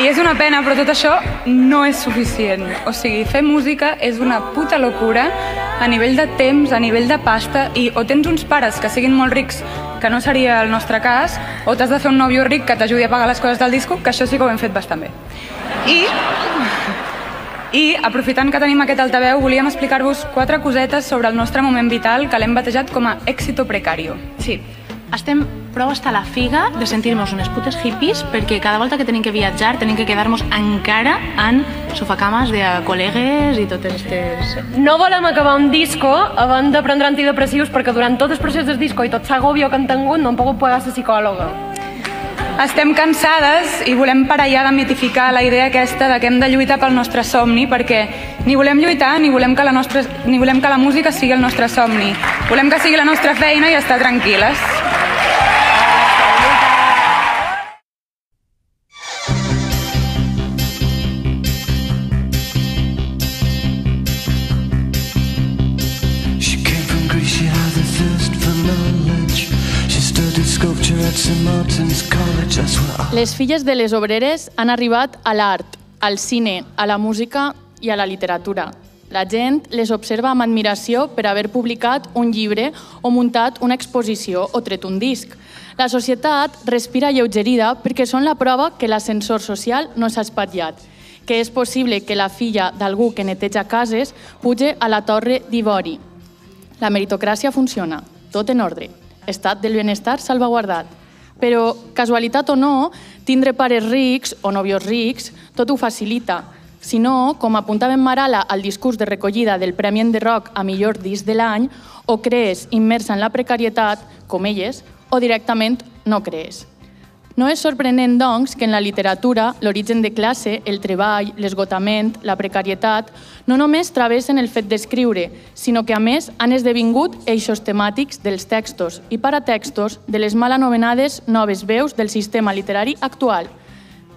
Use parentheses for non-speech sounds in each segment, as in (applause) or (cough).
I és una pena, però tot això no és suficient. O sigui, fer música és una puta locura a nivell de temps, a nivell de pasta, i o tens uns pares que siguin molt rics, que no seria el nostre cas, o t'has de fer un nòvio ric que t'ajudi a pagar les coses del disco, que això sí que ho hem fet bastant bé. I, i aprofitant que tenim aquest altaveu, volíem explicar-vos quatre cosetes sobre el nostre moment vital que l'hem batejat com a èxito precario. Sí, estem prou hasta la figa de sentir-nos unes putes hippies perquè cada volta que tenim que viatjar tenim que quedar-nos encara en sofacames de col·legues i totes aquestes... No volem acabar un disco abans de prendre antidepressius perquè durant tot el procés del disco i tot s'agobio que han tingut no han pogut pagar la psicòloga. Estem cansades i volem parar ja de mitificar la idea aquesta de que hem de lluitar pel nostre somni perquè ni volem lluitar ni volem que la, nostra, ni volem que la música sigui el nostre somni. Volem que sigui la nostra feina i estar tranquil·les. Les filles de les obreres han arribat a l'art, al cine, a la música i a la literatura. La gent les observa amb admiració per haver publicat un llibre o muntat una exposició o tret un disc. La societat respira lleugerida perquè són la prova que l'ascensor social no s'ha espatllat, que és possible que la filla d'algú que neteja cases puge a la torre d'Ivori. La meritocràcia funciona, tot en ordre, estat del benestar salvaguardat. Però, casualitat o no, tindre pares rics o nòvios rics, tot ho facilita. Si no, com apuntava en Marala al discurs de recollida del Premi de Rock a millor disc de l'any, o crees immersa en la precarietat, com elles, o directament no crees. No és sorprenent, doncs, que en la literatura l'origen de classe, el treball, l'esgotament, la precarietat, no només travessen el fet d'escriure, sinó que, a més, han esdevingut eixos temàtics dels textos i paratextos de les mal anomenades noves veus del sistema literari actual.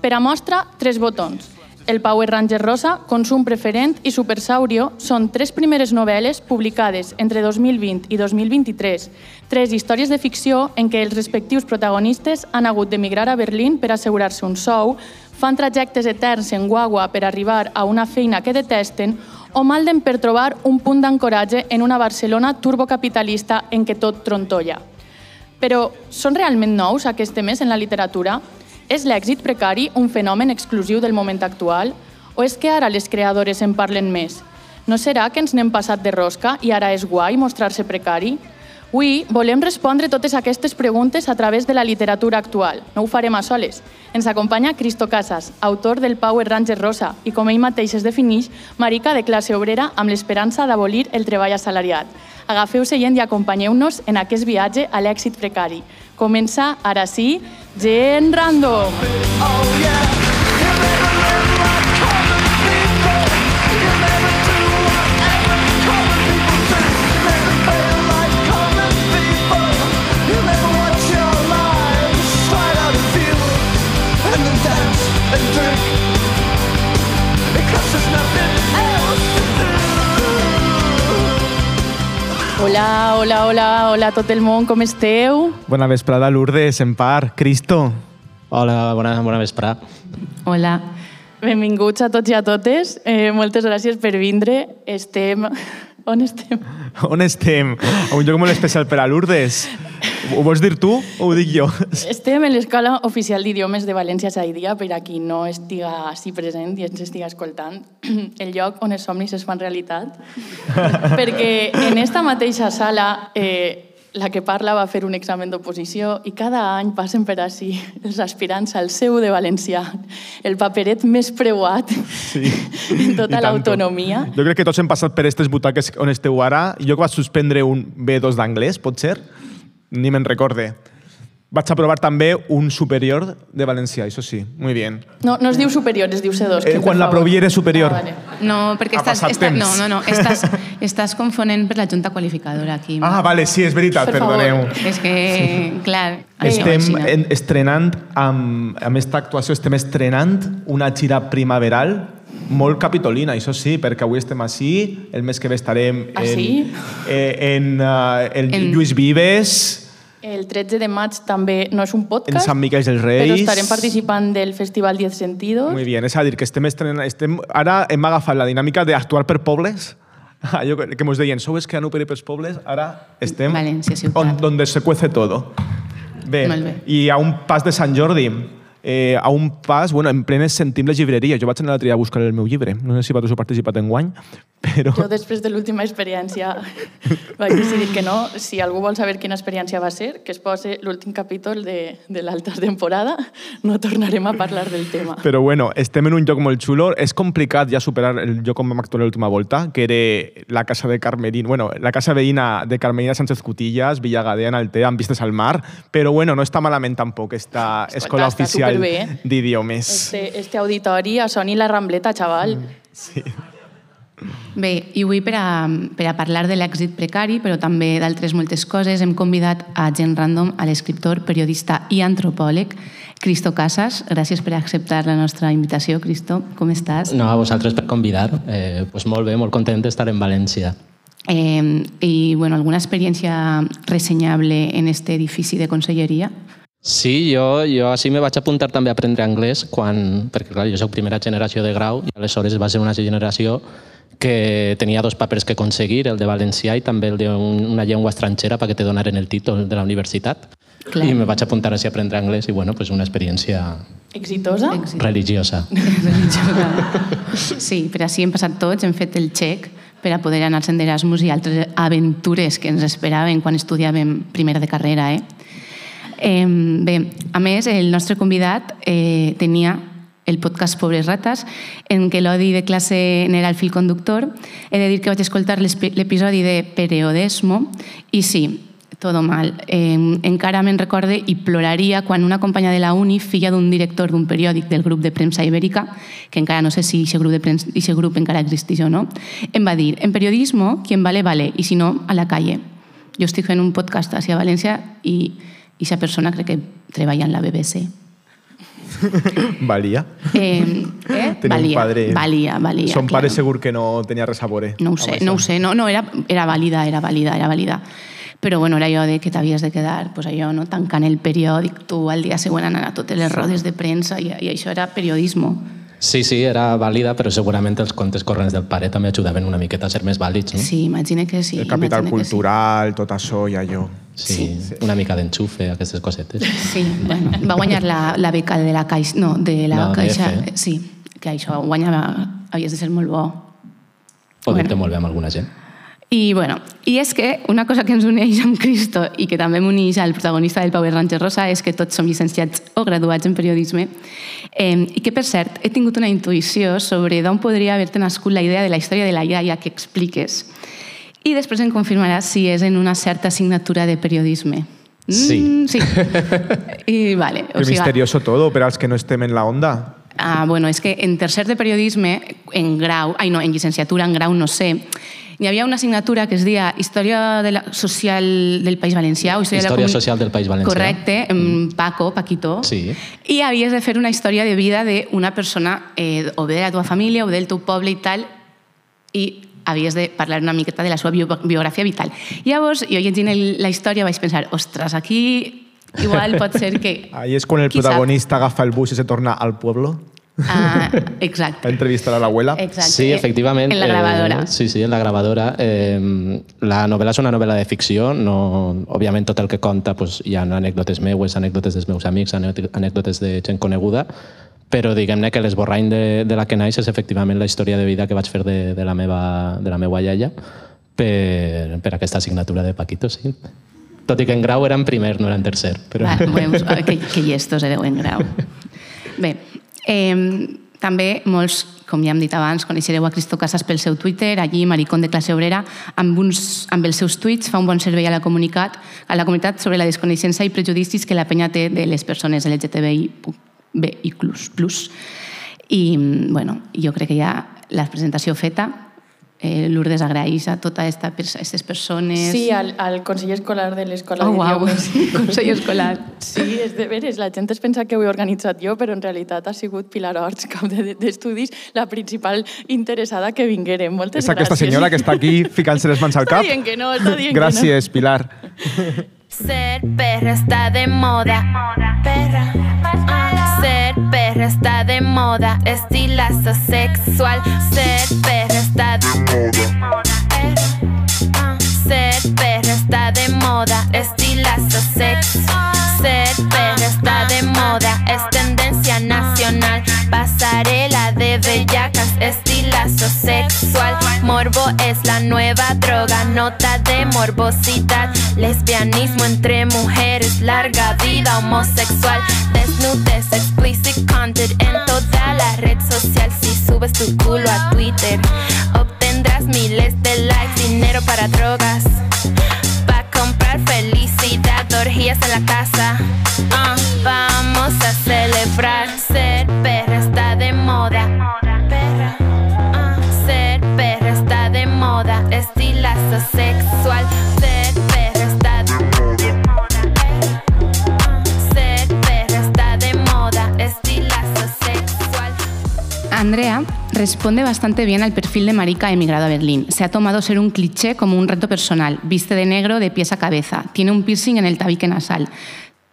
Per a mostra, tres botons. El Power Ranger Rosa, Consum Preferent i Supersaurio són tres primeres novel·les publicades entre 2020 i 2023, tres històries de ficció en què els respectius protagonistes han hagut d'emigrar a Berlín per assegurar-se un sou, fan trajectes eterns en guagua per arribar a una feina que detesten o malden per trobar un punt d'ancoratge en una Barcelona turbocapitalista en què tot trontolla. Però són realment nous aquests temes en la literatura? És l'èxit precari un fenomen exclusiu del moment actual? O és que ara les creadores en parlen més? No serà que ens n'hem passat de rosca i ara és guai mostrar-se precari? Avui volem respondre totes aquestes preguntes a través de la literatura actual. No ho farem a soles. Ens acompanya Cristo Casas, autor del Power Ranger Rosa, i com ell mateix es defineix, marica de classe obrera amb l'esperança d'abolir el treball assalariat. Agafeu seient i acompanyeu-nos en aquest viatge a l'èxit precari. Comença, ara sí, Gent Random! Hola, hola, hola, hola a tot el món, com esteu? Bona vesprada, Lourdes, Empar, Cristo. Hola, bona, bona vesprà. Hola. Benvinguts a tots i a totes. Eh, moltes gràcies per vindre. Estem... On estem? (laughs) On estem? A un lloc molt especial per a Lourdes. Ho vols dir tu o ho dic jo? Estem en l'Escola Oficial d'Idiomes de València Saidia, per a qui no estiga així present i ens estiga escoltant, (clears throat) el lloc on els somnis es fan realitat. (laughs) Perquè en esta mateixa sala eh, la que parla va fer un examen d'oposició i cada any passen per així els aspirants al seu de valencià, el paperet més preuat Sí. en tota l'autonomia. Jo crec que tots hem passat per aquestes butaques on esteu ara. Jo que vaig suspendre un B2 d'anglès, pot ser? Ni me'n recorde. Vaig aprovar també un superior de valencià, això sí. Muy bien. No, no es diu superior, es diu C2. Eh, que, quan per l'aprovi favor. era superior. Ah, vale. No, perquè estàs, estàs, temps. no, no, no, estàs, (laughs) estàs confonent per la junta qualificadora aquí. Ah, vale, sí, és veritat, Per favor. perdoneu. És que, clar... Estem en, estrenant, amb, amb aquesta actuació, estem estrenant una gira primaveral molt capitolina, això sí, perquè avui estem així, el mes que ve estarem Ah, en, sí? eh, en, uh, el En- Lluís Vives, El 13 de maig també no és un En podcast, Sant Miquel dels Reis. però estarem participant del Festival 10 Sentidos. Muy bien, és a dir, que estem estrenant... Estem, ara hem agafat la dinàmica d'actuar per pobles. (laughs) Allò que, que mos deien, sou els que han operat pels pobles, ara estem València ciutat. on, donde se cuece todo. Bé, Molt bé. i a un pas de Sant Jordi, eh, a un pas, bueno, en plenes sentim les llibreries. Jo vaig anar l'altre dia a buscar el meu llibre. No sé si vosaltres heu participat en guany, però... Jo, després de l'última experiència, (laughs) vaig decidir que no. Si algú vol saber quina experiència va ser, que es posi l'últim capítol de, de l'alta temporada. No tornarem a parlar del tema. Però bueno, estem en un lloc molt xulo. És complicat ja superar el lloc on vam actuar l'última volta, que era la casa de Carmerín, bueno, la casa veïna de Carmelina Sánchez Cutillas, Villagadea, en Altea, amb vistes al mar. Però bueno, no està malament tampoc esta Escolta, escola oficial d'idiomes. Este, este auditori a Sony La Rambleta, xaval. Bé, i avui per a, per a parlar de l'èxit precari, però també d'altres moltes coses, hem convidat a gent random, a l'escriptor, periodista i antropòleg, Cristo Casas. Gràcies per acceptar la nostra invitació, Cristo. Com estàs? No, a vosaltres per convidar. Eh, pues molt bé, molt content d'estar en València. Eh, I, bueno, alguna experiència ressenyable en este edifici de conselleria? Sí, jo, jo així me vaig apuntar també a aprendre anglès quan, perquè clar, jo soc primera generació de grau i aleshores va ser una generació que tenia dos papers que aconseguir, el de valencià i també el d'una llengua estrangera perquè te donaren el títol de la universitat. Clar. I me vaig apuntar així a aprendre anglès i bueno, pues una experiència Exitosa? (laughs) religiosa. Sí, però així hem passat tots, hem fet el xec per a poder anar-se'n d'Erasmus i altres aventures que ens esperaven quan estudiàvem primer de carrera. Eh? Eh, bé, a més, el nostre convidat eh, tenia el podcast Pobres Rates, en què l'odi de classe n'era el fil conductor. He de dir que vaig escoltar l'episodi de Periodesmo i sí, todo mal. Eh, encara me'n recorde i ploraria quan una companya de la uni, filla d'un director d'un periòdic del grup de premsa ibèrica, que encara no sé si aquest grup, de premsa, aquest o no, em va en periodismo, quien vale, vale, i si no, a la calle. Jo estic fent un podcast hacia València i aquesta persona crec que treballa en la BBC. (laughs) Valia. Eh, eh? (laughs) Tenia un valia, padre- valia, valia. Son claro. pare segur que no tenia res a veure. No ho sé, no ho sé, no, no era, era vàlida, era vàlida, era vàlida. Però bueno, era allò de que t'havies de quedar pues, allò, no? tancant el periòdic, tu al dia següent anant a totes les rodes de premsa i, i això era periodismo. Sí, sí, era vàlida, però segurament els contes corrents del pare també ajudaven una miqueta a ser més vàlids, no? Sí, imagina que sí. El capital que sí. cultural, tot això i allò. Sí, una mica d'enxufe, aquestes cosetes. Sí, bueno, va guanyar la, la beca de la Caixa, no, de la No, Caixa, DF. sí, que això guanyava, havies de ser molt bo. O Bueno. dir-te molt bé amb alguna gent. I, bueno, I és que una cosa que ens uneix amb Cristo i que també m'uneix al protagonista del Power Ranger Rosa és que tots som llicenciats o graduats en periodisme eh, i que, per cert, he tingut una intuïció sobre d'on podria haver-te nascut la idea de la història de la iaia que expliques. I després em confirmaràs si és en una certa assignatura de periodisme. Sí. Mm, sí. (laughs) I, vale, Que misterioso todo, per als que no estem en la onda. Ah, bueno, és que en tercer de periodisme, en grau, ai no, en llicenciatura, en grau, no sé, hi havia una assignatura que es deia Història de la, Social del País Valencià. O Història, de la Història Comuni- Social del País Valencià. Correcte, en Paco, Paquito. Sí. I havies de fer una història de vida d'una persona, eh, o bé de la teva família, o del teu poble i tal, i havies de parlar una miqueta de la seva bio biografia vital. Llavors, jo llegint el, la història vaig pensar, ostres, aquí igual pot ser que... (laughs) Ahí és quan el Qui sap? protagonista agafa el bus i se torna al pueblo Ah, exacte. (laughs) a entrevistar a l'abuela. Sí, efectivament. En la gravadora. Eh, sí, sí, en la gravadora. Eh, la novel·la és una novel·la de ficció, no, òbviament tot el que conta pues, hi ha anècdotes meues, anècdotes dels meus amics, anè- anècdotes de gent coneguda, però diguem-ne que l'esborrany de, de la que naix és efectivament la història de vida que vaig fer de, de, la, meva, de la meva iaia per, per aquesta assignatura de Paquito, sí. Tot i que en grau era en primer, no era en tercer. Però... Va, veus, ah, que, que llestos éreu en grau. Bé, eh, també molts, com ja hem dit abans, coneixereu a Cristo Casas pel seu Twitter, allí Maricón de classe obrera, amb, uns, amb els seus tuits fa un bon servei a la comunitat, a la comunitat sobre la desconeixença i prejudicis que la penya té de les persones LGTBI B i plus, plus. I, bueno, jo crec que ja la presentació feta, eh, Lourdes agraeix a totes esta, aquestes persones... Sí, al, al Consell Escolar de l'Escola Oh, uau, d'Idiomes. (laughs) Consell Escolar. Sí, és de veres. La gent es pensa que ho he organitzat jo, però en realitat ha sigut Pilar Horts, cap de- d'estudis, la principal interessada que vinguérem. Moltes És aquesta gràcies. senyora que està aquí ficant-se les mans al cap. Està dient que no, està dient Gràcies, Pilar. que no. Ser perra está de moda. Perra. Ah, perra está de moda. Estilazo sexual. Ser perra está de moda. Ah, Ser perra está de moda. Estilazo sexual. Ser perra está de moda. Es tendencia nacional. Pasarela de bellacas. Estilazo sexual. Morbo es la nueva droga. Nota de morbosidad. Lesbianismo entre mujeres. Larga vida homosexual. Desnudez, explicit content en toda la red social. Si subes tu culo a Twitter, obtendrás miles de likes. Dinero para drogas. Pa' comprar felicidad, orgías en la casa. Ah, vamos a celebrar. Ser perra está de moda. Estilazo sexual. Ser está de moda. Ah, Ser está de moda. Estilazo sexual. Andrea responde bastante bien al perfil de marica emigrado a Berlín. Se ha tomado ser un cliché como un reto personal. Viste de negro de pies a cabeza. Tiene un piercing en el tabique nasal.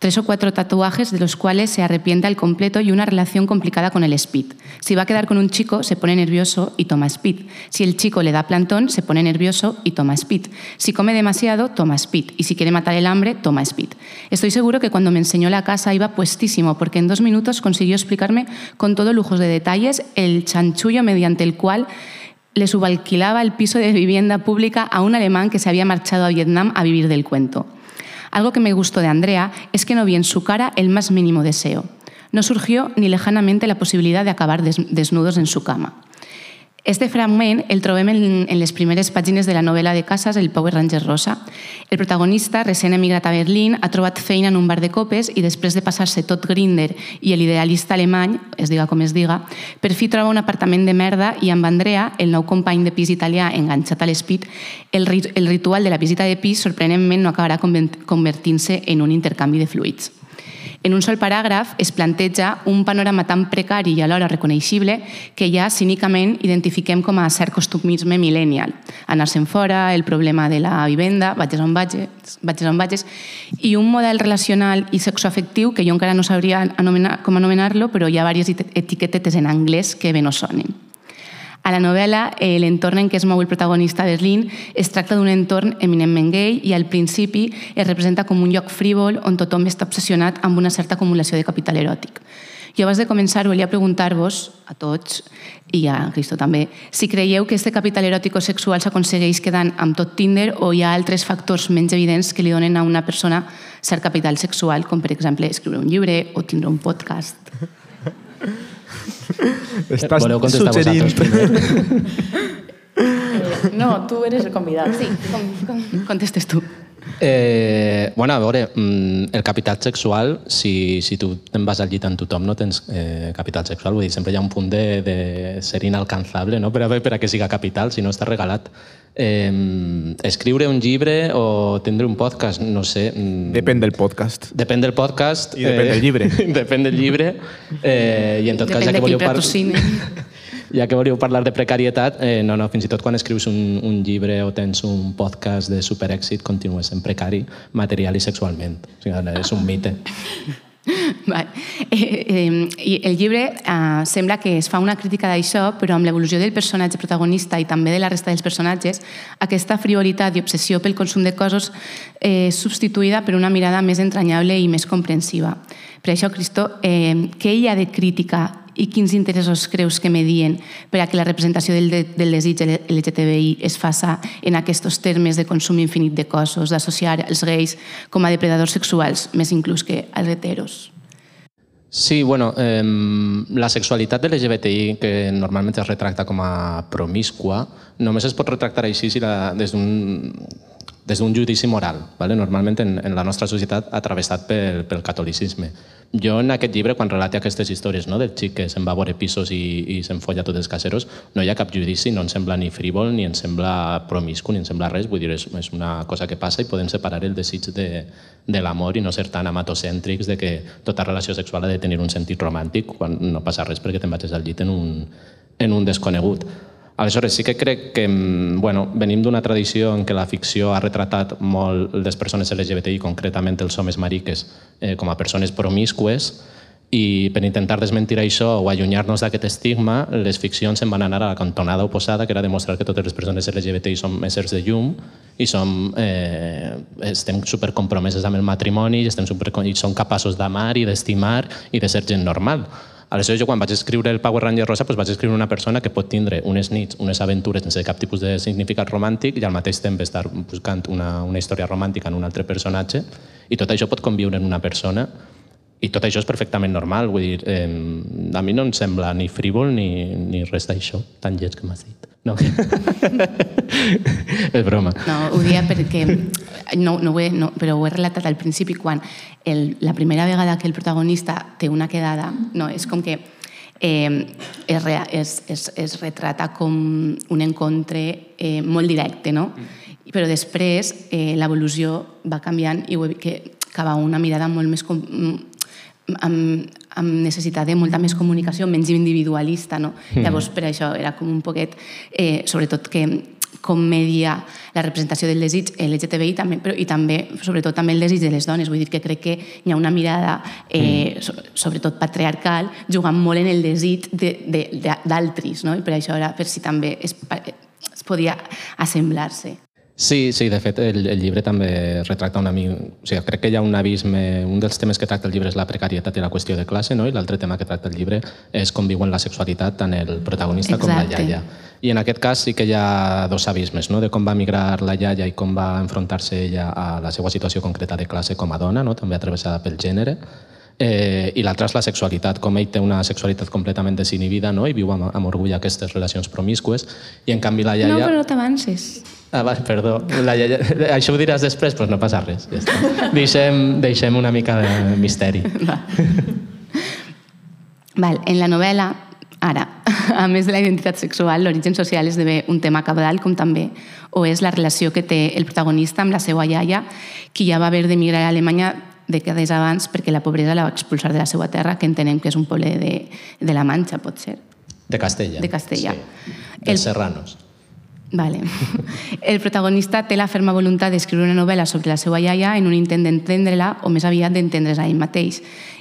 Tres o cuatro tatuajes de los cuales se arrepiente al completo y una relación complicada con el speed. Si va a quedar con un chico, se pone nervioso y toma speed. Si el chico le da plantón, se pone nervioso y toma speed. Si come demasiado, toma speed. Y si quiere matar el hambre, toma speed. Estoy seguro que cuando me enseñó la casa iba puestísimo, porque en dos minutos consiguió explicarme con todo lujos de detalles el chanchullo mediante el cual le subalquilaba el piso de vivienda pública a un alemán que se había marchado a Vietnam a vivir del cuento. Algo que me gustó de Andrea es que no vi en su cara el más mínimo deseo. No surgió ni lejanamente la posibilitat de acabar des desnudos en su cama. Este fragment el trobem en, en les primeres pàgines de la novel·la de Casas, El Power Ranger Rosa. El protagonista, recent emigrat a Berlín, ha trobat feina en un bar de copes i després de passar-se tot Grinder i l'idealista alemany, es diga com es diga, per fi troba un apartament de merda i amb Andrea, el nou company de pis italià enganxat a l'espit, el, el ritual de la visita de pis sorprenentment no acabarà convertint-se en un intercanvi de fluids. En un sol paràgraf es planteja un panorama tan precari i alhora reconeixible que ja cínicament identifiquem com a cert costumisme millennial. Anar-se'n fora, el problema de la vivenda, vages on vages, vages on vages, i un model relacional i sexoafectiu que jo encara no sabria anomenar, com anomenar-lo, però hi ha diverses etiquetetes en anglès que bé no sonen. A la novel·la, eh, l'entorn en què es mou el protagonista Berlín es tracta d'un entorn eminentment gay i al principi es representa com un lloc frívol on tothom està obsessionat amb una certa acumulació de capital eròtic. Jo abans de començar volia preguntar-vos, a tots, i a Cristo també, si creieu que este capital eròtic o sexual s'aconsegueix quedant amb tot Tinder o hi ha altres factors menys evidents que li donen a una persona cert capital sexual, com per exemple escriure un llibre o tindre un podcast. (laughs) (laughs) Estàs Voleu contestar suggerint... vosaltres primer? (laughs) No, tu eres el convidat. Sí, com, com, contestes tu. Eh, bueno, a veure, mm, el capital sexual, si, si tu te'n vas al llit amb tothom, no tens eh, capital sexual. Vull dir, sempre hi ha un punt de, de ser inalcançable, no? per, a, per a que siga capital, si no està regalat. Eh, escriure un llibre o tindre un podcast, no sé... mm, Depèn del podcast. Depèn del podcast. I depèn del llibre. (laughs) depèn del llibre. Eh, I en tot cas, Depèn ja de que voleu, par patrocini. (laughs) ja que voleu parlar de precarietat, eh, no, no, fins i tot quan escrius un, un llibre o tens un podcast de superèxit, continues sent precari material i sexualment. O sigui, és un mite. (laughs) Vale. Eh, eh, i el llibre eh, sembla que es fa una crítica d'això, però amb l'evolució del personatge protagonista i també de la resta dels personatges, aquesta frivolitat i obsessió pel consum de coses eh, substituïda per una mirada més entranyable i més comprensiva. Per això, Cristo, eh, què hi ha de crítica i quins interessos creus que medien per a que la representació del, de, del desig LGTBI es faça en aquests termes de consum infinit de cossos, d'associar els gais com a depredadors sexuals, més inclús que els heteros? Sí, bueno, eh, la sexualitat de l'LGBTI, que normalment es retracta com a promiscua, només es pot retractar així si la, des d'un des d'un judici moral, ¿vale? normalment en, en la nostra societat atravessat pel, pel catolicisme. Jo en aquest llibre, quan relate aquestes històries no, del xic que se'n va a veure pisos i, i se'n folla tots els caseros, no hi ha cap judici, no em sembla ni frívol, ni em sembla promiscu, ni em sembla res. Vull dir, és, és una cosa que passa i podem separar el desig de, de l'amor i no ser tan amatocèntrics de que tota relació sexual ha de tenir un sentit romàntic quan no passa res perquè te'n vagis al llit en un, en un desconegut. Aleshores, sí que crec que mm, bueno, venim d'una tradició en què la ficció ha retratat molt les persones LGBTI, concretament els homes mariques, eh, com a persones promiscues, i per intentar desmentir això o allunyar-nos d'aquest estigma, les ficcions se'n van anar a la cantonada oposada, que era demostrar que totes les persones LGBTI són éssers de llum i som, eh, estem supercompromeses amb el matrimoni i, estem super, i som capaços d'amar i d'estimar i de ser gent normal. Aleshores, jo quan vaig escriure el Power Ranger Rosa, doncs vaig escriure una persona que pot tindre unes nits, unes aventures sense cap tipus de significat romàntic i al mateix temps estar buscant una, una història romàntica en un altre personatge i tot això pot conviure en una persona i tot això és perfectament normal, vull dir, eh, a mi no em sembla ni frívol ni, ni res d'això, tan lleig que m'has dit. No. (laughs) és broma. No, ho dia perquè, no, no, ho he, no, però ho he relatat al principi quan el, la primera vegada que el protagonista té una quedada, no, és com que eh, es, es, es, es retrata com un encontre eh, molt directe, no? Però després eh, l'evolució va canviant i ho he, que acaba una mirada molt més com, amb, amb necessitat de molta més comunicació, menys individualista, no? Mm. Llavors, per això era com un poquet, eh, sobretot que com media la representació del desig LGTBI també, però, i també, sobretot també el desig de les dones. Vull dir que crec que hi ha una mirada, eh, mm. so, sobretot patriarcal, jugant molt en el desig d'altris, no? i per això era per si també es, es podia assemblar-se. Sí, sí, de fet el, el llibre també retracta una mica... O sigui, crec que hi ha un abisme... Un dels temes que tracta el llibre és la precarietat i la qüestió de classe, no? i l'altre tema que tracta el llibre és com viuen la sexualitat tant el protagonista Exacte. com la iaia. I en aquest cas sí que hi ha dos abismes, no? de com va migrar la iaia i com va enfrontar-se ella a la seva situació concreta de classe com a dona, no? també atravessada pel gènere, Eh, I l'altra és la sexualitat, com ell té una sexualitat completament desinhibida no? i viu amb, amb orgull aquestes relacions promiscues, i en canvi la iaia... No, però no t'avances. Ah, va, perdó. La iaia... (laughs) Això ho diràs després? Pues no passa res. Ja està. Deixem, deixem una mica de misteri. (laughs) Va. Val, en la novel·la, ara, a més de la identitat sexual, l'origen social esdevé un tema cabdal, com també o és la relació que té el protagonista amb la seva iaia, qui ja va haver d'emigrar a Alemanya dècades abans perquè la pobresa la va expulsar de la seva terra, que entenem que és un poble de, de la Manxa, pot ser. De Castella. De Castella. Sí. Els el... serranos. Vale. (laughs) El protagonista té la ferma voluntat d'escriure una novel·la sobre la seva iaia en un intent d'entendre-la o més aviat d'entendre's a ell mateix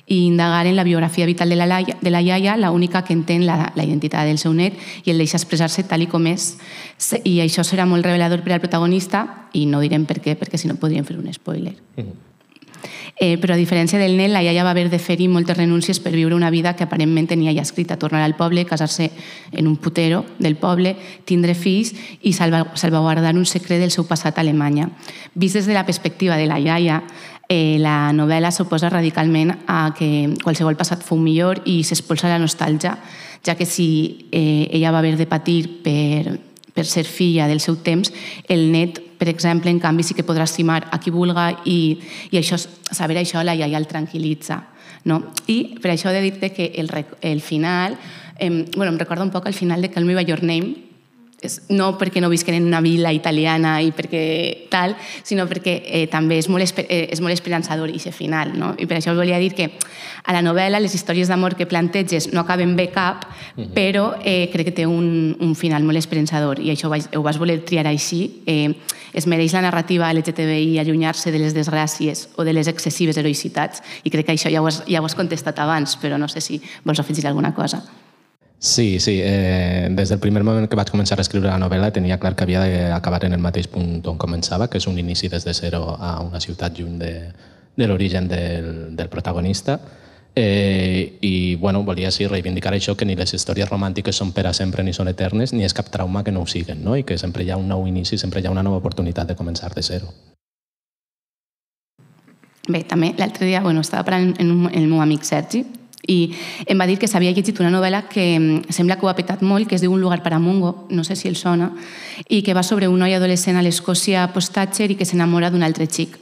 i indagar en la biografia vital de la, laia, de la iaia, la única que entén la, la identitat del seu net i el deixa expressar-se tal i com és. I això serà molt revelador per al protagonista i no direm per què, perquè si no podríem fer un spoiler. Mm -hmm. Eh, però a diferència del nen, la iaia va haver de fer-hi moltes renúncies per viure una vida que aparentment tenia ja escrita, tornar al poble, casar-se en un putero del poble, tindre fills i salva, salvaguardar un secret del seu passat a Alemanya. Vist des de la perspectiva de la iaia, eh, la novel·la s'oposa radicalment a que qualsevol passat fou millor i s'expulsa la nostàlgia, ja que si eh, ella va haver de patir per, per ser filla del seu temps, el net, per exemple, en canvi, sí que podrà estimar a qui vulga i, i això, saber això la iaia el tranquil·litza. No? I per això he de dir-te que el, el final, eh, bueno, em recorda un poc el final de Call Me By Your Name, és, no perquè no visquen en una vila italiana i perquè tal, sinó perquè eh, també és molt, esper, eh, és molt esperançador i final. No? I per això volia dir que a la novel·la les històries d'amor que planteges no acaben bé cap, uh -huh. però eh, crec que té un, un final molt esperançador i això ho vas, ho vas voler triar així. Eh, es mereix la narrativa LGTBI allunyar-se de les desgràcies o de les excessives heroïcitats i crec que això ja ho has, ja ho has contestat abans, però no sé si vols afegir alguna cosa. Sí, sí. Eh, des del primer moment que vaig començar a escriure la novel·la tenia clar que havia d'acabar en el mateix punt on començava, que és un inici des de zero a una ciutat lluny de, de l'origen del, del protagonista. Eh, I bueno, volia sí, reivindicar això, que ni les històries romàntiques són per a sempre ni són eternes, ni és cap trauma que no ho siguen, no? i que sempre hi ha un nou inici, sempre hi ha una nova oportunitat de començar de zero. Bé, també l'altre dia bueno, estava parlant amb el meu amic Sergi i em va dir que s'havia llegit una novel·la que mm, sembla que ho ha petat molt, que es diu Un lugar para Mungo, no sé si el sona, i que va sobre un noi adolescent a l'Escòcia post-Thatcher i que s'enamora d'un altre xic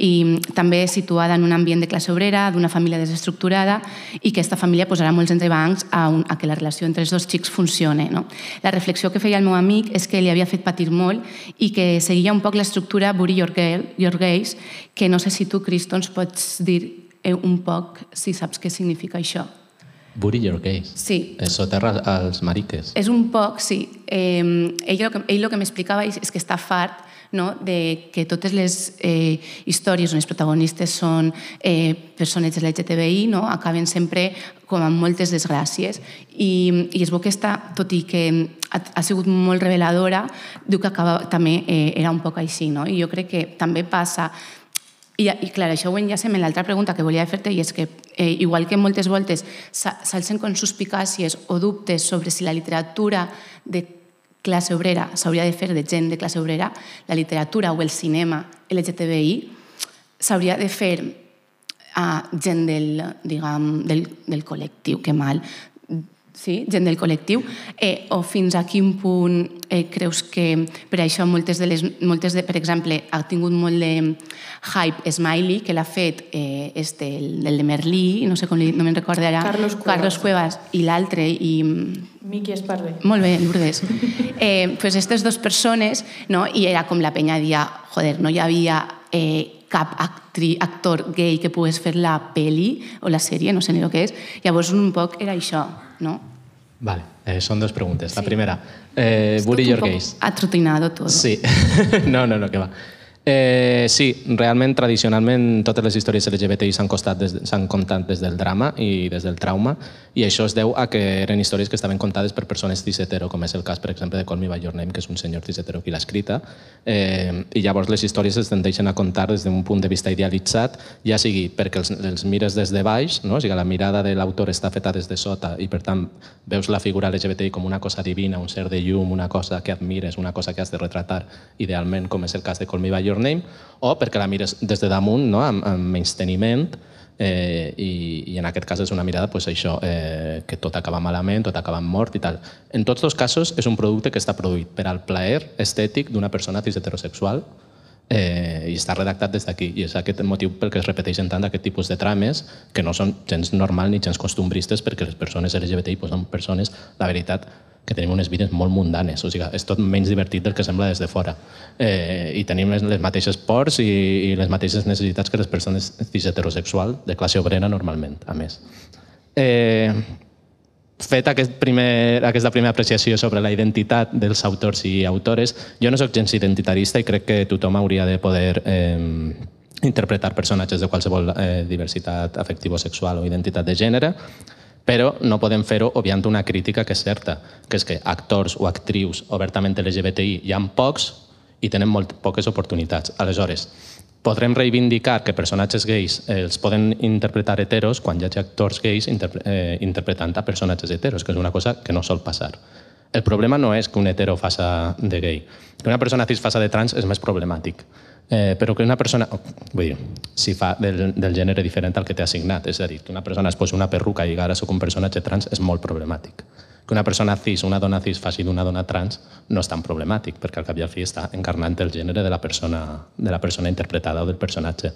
i mm, també situada en un ambient de classe obrera, d'una família desestructurada i que aquesta família posarà molts entrebancs a, un, a que la relació entre els dos xics funcione. No? La reflexió que feia el meu amic és que li havia fet patir molt i que seguia un poc l'estructura Bury Your, Girl, Your Gays, que no sé si tu, Cristo, ens pots dir un poc si saps què significa això. Bury Your Gays. Sí. Eh, Soterra als mariques. És un poc, sí. Eh, ell, el que, ell el que m'explicava és, és que està fart no? de que totes les eh, històries on els protagonistes són eh, persones LGTBI no? acaben sempre com amb moltes desgràcies i, i es veu que està, tot i que ha, ha sigut molt reveladora, diu que acaba, també eh, era un poc així, no? i jo crec que també passa i, I clar, això ho enllacem en l'altra pregunta que volia fer-te i és que, eh, igual que moltes voltes s'alcen com suspicàcies o dubtes sobre si la literatura de classe obrera s'hauria de fer de gent de classe obrera, la literatura o el cinema LGTBI s'hauria de fer a gent del, diguem, del, del col·lectiu, que mal, sí, gent del col·lectiu, eh, o fins a quin punt eh, creus que per això moltes de les, moltes de, per exemple, ha tingut molt de hype Smiley, que l'ha fet eh, este, el, el de Merlí, no sé com li, no me'n recordo ara, Carlos Cuevas. Carlos Cuevas i l'altre, i Miqui Esparvé. molt bé, Lourdes. Eh, pues aquestes dues persones, no? i era com la penya dia, joder, no hi havia eh, cap actri, actor gay que pogués fer la peli o la sèrie, no sé ni el que és. Llavors un poc era això, no? Vale, eh, són dues preguntes. La primera, eh, Bury Tot un Your poc Gays. Atrotinado todo. Sí. (laughs) no, no, no, que va. Eh, sí, realment, tradicionalment, totes les històries LGBTI s'han des- contat des del drama i des del trauma, i això es deu a que eren històries que estaven contades per persones cis hetero, com és el cas, per exemple, de Call Me By Your Name, que és un senyor cis hetero qui l'ha escrita, eh, i llavors les històries es tendeixen a contar des d'un punt de vista idealitzat, ja sigui perquè els, els mires des de baix, no? o sigui, la mirada de l'autor està feta des de sota i, per tant, veus la figura LGBTI com una cosa divina, un ser de llum, una cosa que admires, una cosa que has de retratar, idealment, com és el cas de Call Me By Your Name, o perquè la mires des de damunt, no? amb, amb menysteniment, eh, i, i en aquest cas és una mirada pues, això, eh, que tot acaba malament, tot acaba mort i tal. En tots dos casos és un producte que està produït per al plaer estètic d'una persona cis heterosexual eh, i està redactat des d'aquí. I és aquest motiu pel que es repeteixen tant aquest tipus de trames que no són gens normal ni gens costumbristes perquè les persones LGBTI pues, són persones, la veritat, que tenim unes vides molt mundanes, o sigui, és tot menys divertit del que sembla des de fora. Eh, I tenim les, les mateixes pors i, i les mateixes necessitats que les persones cis heterosexual de classe obrera normalment, a més. Eh, fet aquest primer, aquesta primera apreciació sobre la identitat dels autors i autores, jo no sóc gens identitarista i crec que tothom hauria de poder eh, interpretar personatges de qualsevol eh, diversitat afectivo-sexual o identitat de gènere, però no podem fer-ho obviant una crítica que és certa, que és que actors o actrius obertament LGBTI hi ha pocs i tenen molt poques oportunitats. Aleshores, podrem reivindicar que personatges gais eh, els poden interpretar heteros quan hi hagi actors gais interpre eh, interpretant a personatges heteros, que és una cosa que no sol passar. El problema no és que un hetero faça de gay. Que una persona cis faça de trans és més problemàtic. Eh, però que una persona, vull dir, si fa del, del gènere diferent al que t'he assignat, és a dir, que una persona es posi una perruca i ara soc un personatge trans, és molt problemàtic. Que una persona cis, una dona cis, faci d'una dona trans no és tan problemàtic, perquè al cap i al fi està encarnant el gènere de la persona, de la persona interpretada o del personatge.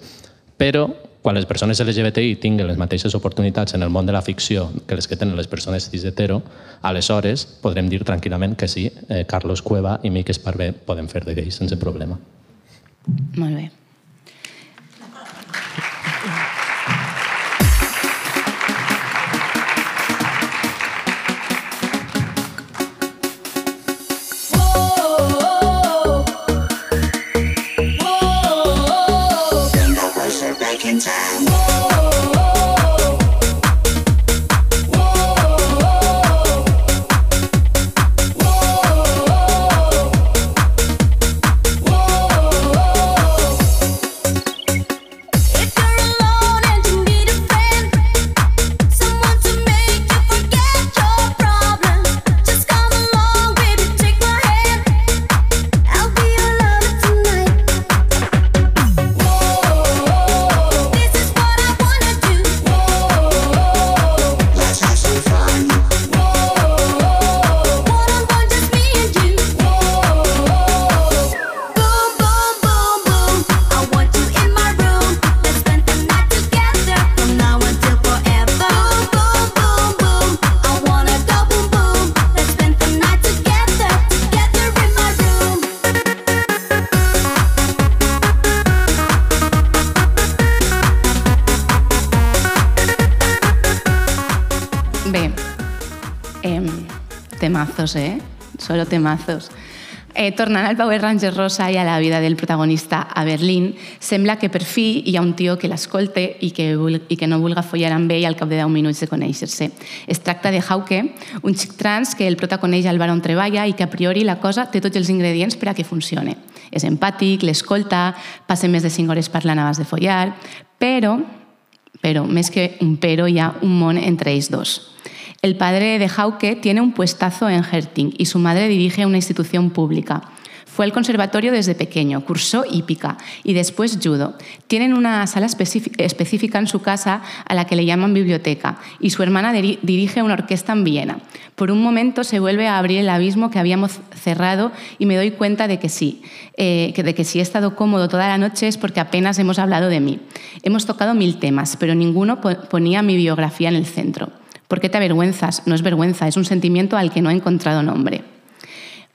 Però quan les persones LGBTI tinguen les mateixes oportunitats en el món de la ficció que les que tenen les persones cis hetero, aleshores podrem dir tranquil·lament que sí, eh, Carlos Cueva i Mick Esparvé poden fer de gais sense problema. Molt bé. Temazos. Eh, tornant al Power Ranger rosa i a la vida del protagonista a Berlín, sembla que per fi hi ha un tio que l'escolte i, que i que no vulga follar amb ell al cap de 10 minuts de conèixer-se. Es tracta de Hauke, un xic trans que el prota coneix al bar on treballa i que a priori la cosa té tots els ingredients per a que funcione. És empàtic, l'escolta, passa més de 5 hores parlant abans de follar, però, però més que un pero hi ha un món entre ells dos. El padre de Hauke tiene un puestazo en Herting y su madre dirige una institución pública. Fue al conservatorio desde pequeño, cursó hípica y después judo. Tienen una sala específic- específica en su casa a la que le llaman biblioteca y su hermana diri- dirige una orquesta en Viena. Por un momento se vuelve a abrir el abismo que habíamos cerrado y me doy cuenta de que sí, eh, que de que si he estado cómodo toda la noche es porque apenas hemos hablado de mí. Hemos tocado mil temas, pero ninguno po- ponía mi biografía en el centro. ¿Por qué te avergüenzas? No es vergüenza, es un sentimiento al que no he encontrado nombre.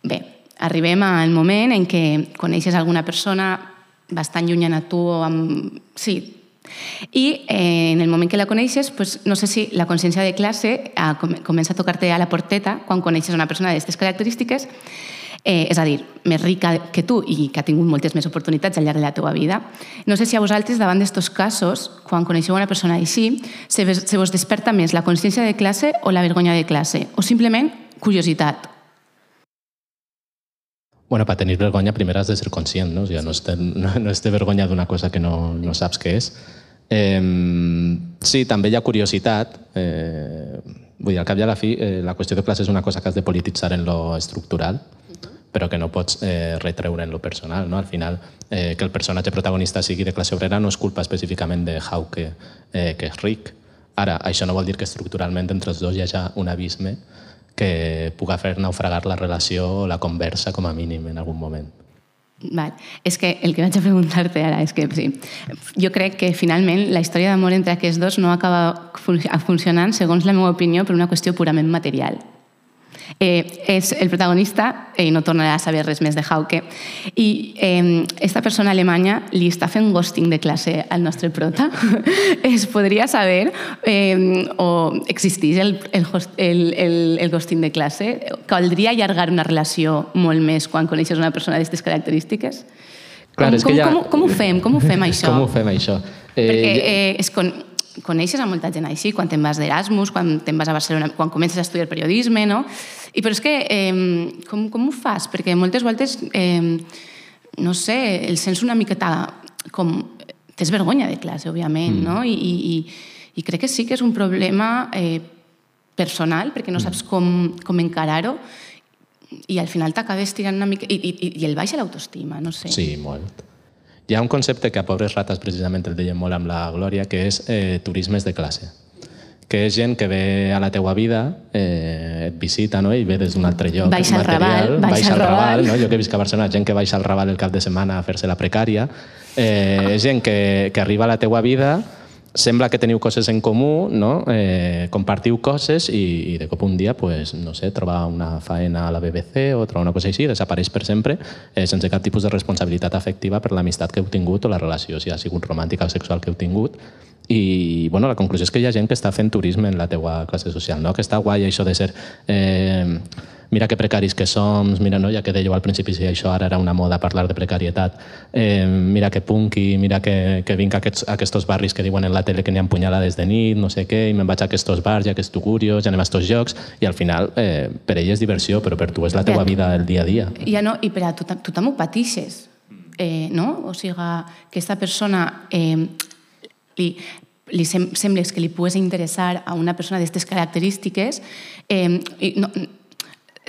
Bé, arribem al moment en què coneixes alguna persona bastant llunyana a tu o amb... Sí. I eh, en el moment que la coneixes, pues, no sé si la consciència de classe eh, com comença a tocar-te a la porteta quan coneixes una persona d'aquestes característiques, eh, és a dir, més rica que tu i que ha tingut moltes més oportunitats al llarg de la teva vida. No sé si a vosaltres, davant d'estos casos, quan coneixeu una persona així, se, se vos desperta més la consciència de classe o la vergonya de classe, o simplement curiositat. Bueno, para tener vergonya primero has de ser conscient, no? O sigui, no és, ten, no, no és de vergonya d'una cosa que no, no saps què és. Eh, sí, també hi ha curiositat. Eh, vull dir, al cap i a la fi, eh, la qüestió de classe és una cosa que has de polititzar en lo estructural, però que no pots eh, retreure en lo personal. No? Al final, eh, que el personatge protagonista sigui de classe obrera no és culpa específicament de Hauke, eh, que és ric. Ara, això no vol dir que estructuralment entre els dos hi hagi un abisme que puga fer naufragar la relació o la conversa com a mínim en algun moment. Val. És que el que vaig a preguntar-te ara és que sí, jo crec que finalment la història d'amor entre aquests dos no acaba fun funcionant, segons la meva opinió, per una qüestió purament material. Eh, és el protagonista, i no tornarà a saber res més de Hauke, i eh, esta persona alemanya li està fent ghosting de classe al nostre prota. (laughs) es podria saber eh, o existeix el, el, el, el, el ghosting de classe? Caldria allargar una relació molt més quan coneixes una persona d'aquestes característiques? Clar, com, és que com, ja- com, com ho fem? Com ho fem, (laughs) això? Com ho fem, això? Perquè jo- eh, es con, coneixes a molta gent així, quan te'n vas d'Erasmus, quan te'n vas a Barcelona, quan comences a estudiar periodisme, no? I però és que, eh, com, com ho fas? Perquè moltes voltes, eh, no sé, el sents una miqueta com... Tens vergonya de classe, òbviament, mm. no? I, i, i, I crec que sí que és un problema eh, personal, perquè no saps com, com encarar-ho, i al final t'acabes tirant una mica... I, i, i el baixa l'autoestima, no sé. Sí, molt. Hi ha un concepte que a Pobres Rates precisament el deien molt amb la Glòria, que és eh, turismes de classe que és gent que ve a la teua vida, eh, et visita no? i ve des d'un altre lloc Baixa al Raval, baixa al Raval. no? jo que visc a Barcelona, gent que baixa al Raval el cap de setmana a fer-se la precària, eh, és gent que, que arriba a la teua vida sembla que teniu coses en comú, no? eh, compartiu coses i, i de cop un dia, pues, no sé, trobar una faena a la BBC o trobar una cosa així, desapareix per sempre eh, sense cap tipus de responsabilitat afectiva per l'amistat que heu tingut o la relació, si ha sigut romàntica o sexual que heu tingut. I bueno, la conclusió és que hi ha gent que està fent turisme en la teua classe social, no? que està guai això de ser... Eh, mira que precaris que som, mira, no? ja que dèieu al principi si això ara era una moda parlar de precarietat, eh, mira que punky, mira que, que vinc a aquests, a aquests barris que diuen en la tele que n'hi ha punyalades de nit, no sé què, i me'n vaig a aquests bars i a aquests tugurios, ja anem a aquests jocs, i al final eh, per ell és diversió, però per tu és la teua Ja. vida el dia a dia. Ja no, i per a tu, tu també ho patixes, eh, no? O sigui, que aquesta persona eh, li, li sem sembles que li pugues interessar a una persona d'aquestes característiques eh, i no,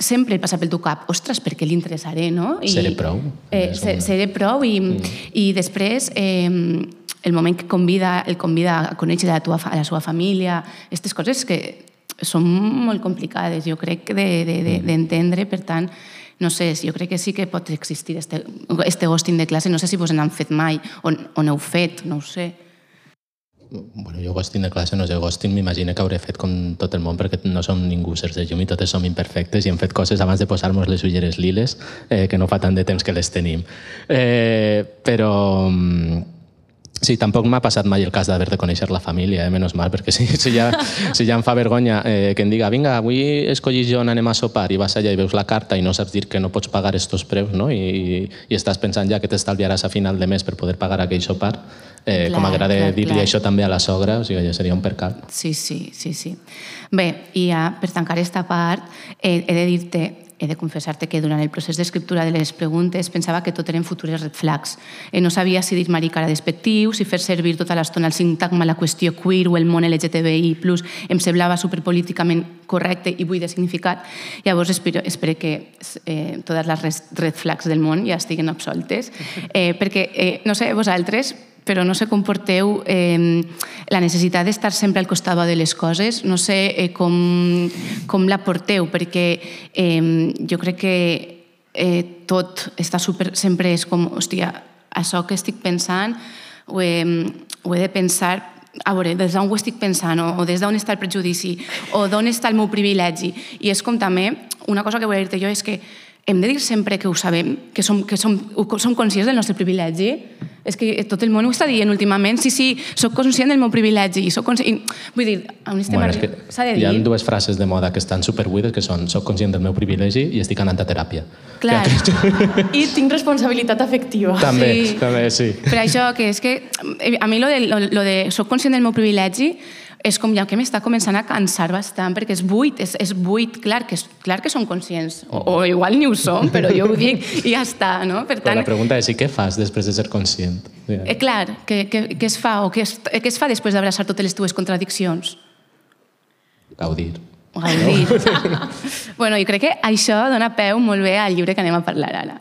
sempre passa pel teu cap, ostres, per què li interessaré, no? I, Seré prou. Eh, És se- una- seré prou i, mm. i després eh, el moment que convida, el convida a conèixer a la, tua, a la seva família, aquestes coses que són molt complicades, jo crec, d'entendre, de, de, d'entendre, per tant, no sé, jo crec que sí que pot existir este, este ghosting de classe, no sé si vos n'han fet mai o, o n'heu fet, no ho sé. Bueno, jo ghosting de classe no sé, ghosting m'imagino que hauré fet com tot el món perquè no som ningú sers de llum i totes som imperfectes i hem fet coses abans de posar-nos les ulleres liles eh, que no fa tant de temps que les tenim. Eh, però, mm, Sí, tampoc m'ha passat mai el cas d'haver de conèixer la família, eh? menys mal, perquè si, si, ja, si ja em fa vergonya eh, que em diga vinga, avui escollis jo, anem a sopar, i vas allà i veus la carta i no saps dir que no pots pagar estos preus, no? I, i estàs pensant ja que t'estalviaràs a final de mes per poder pagar aquell sopar. Eh, Clar, com agrada dir-li això també a la sogra, o sigui, ja seria un percal. Sí, sí, sí, sí. Bé, i ja per tancar aquesta part, eh, he de dir-te, he de confessar-te que durant el procés d'escriptura de les preguntes pensava que tot eren futures red flags. Eh, no sabia si dir marica era despectiu, si fer servir tota l'estona el sintagma, la qüestió queer o el món LGTBI+, em semblava superpolíticament correcte i buit de significat. Llavors espero, espero que eh, totes les red flags del món ja estiguen absoltes, (laughs) eh, perquè, eh, no sé, vosaltres, però no sé com porteu eh, la necessitat d'estar sempre al costat de les coses, no sé eh, com, com la porteu, perquè eh, jo crec que eh, tot està super, sempre és com, hòstia, això que estic pensant ho he, ho he de pensar a veure, des d'on ho estic pensant o, o des d'on està el prejudici o d'on està el meu privilegi. I és com també, una cosa que vull dir-te jo és que hem de dir sempre que ho sabem, que som, que som, som conscients del nostre privilegi. És que tot el món ho està dient últimament. Sí, sí, sóc conscient del meu privilegi. Soc conscient... Vull dir, on estem Bueno, és arri- que S'ha de hi ha dir. dues frases de moda que estan superbuides, que són soc conscient del meu privilegi i estic anant a teràpia. Clar. I tinc responsabilitat afectiva. També, Sí. també, sí. Per això, que és que eh, a mi lo de, lo, lo de soc conscient del meu privilegi és com ja que m'està començant a cansar bastant, perquè és buit, és, és buit, clar que, és, clar que som conscients, o, o igual ni ho som, però jo ho dic i ja està, no? Per Però tant, la pregunta és, i què fas després de ser conscient? eh, clar, què, què, què es fa o què es, què es fa després d'abraçar totes les teves contradiccions? Gaudir. Gaudir. (laughs) bueno, jo crec que això dona peu molt bé al llibre que anem a parlar ara.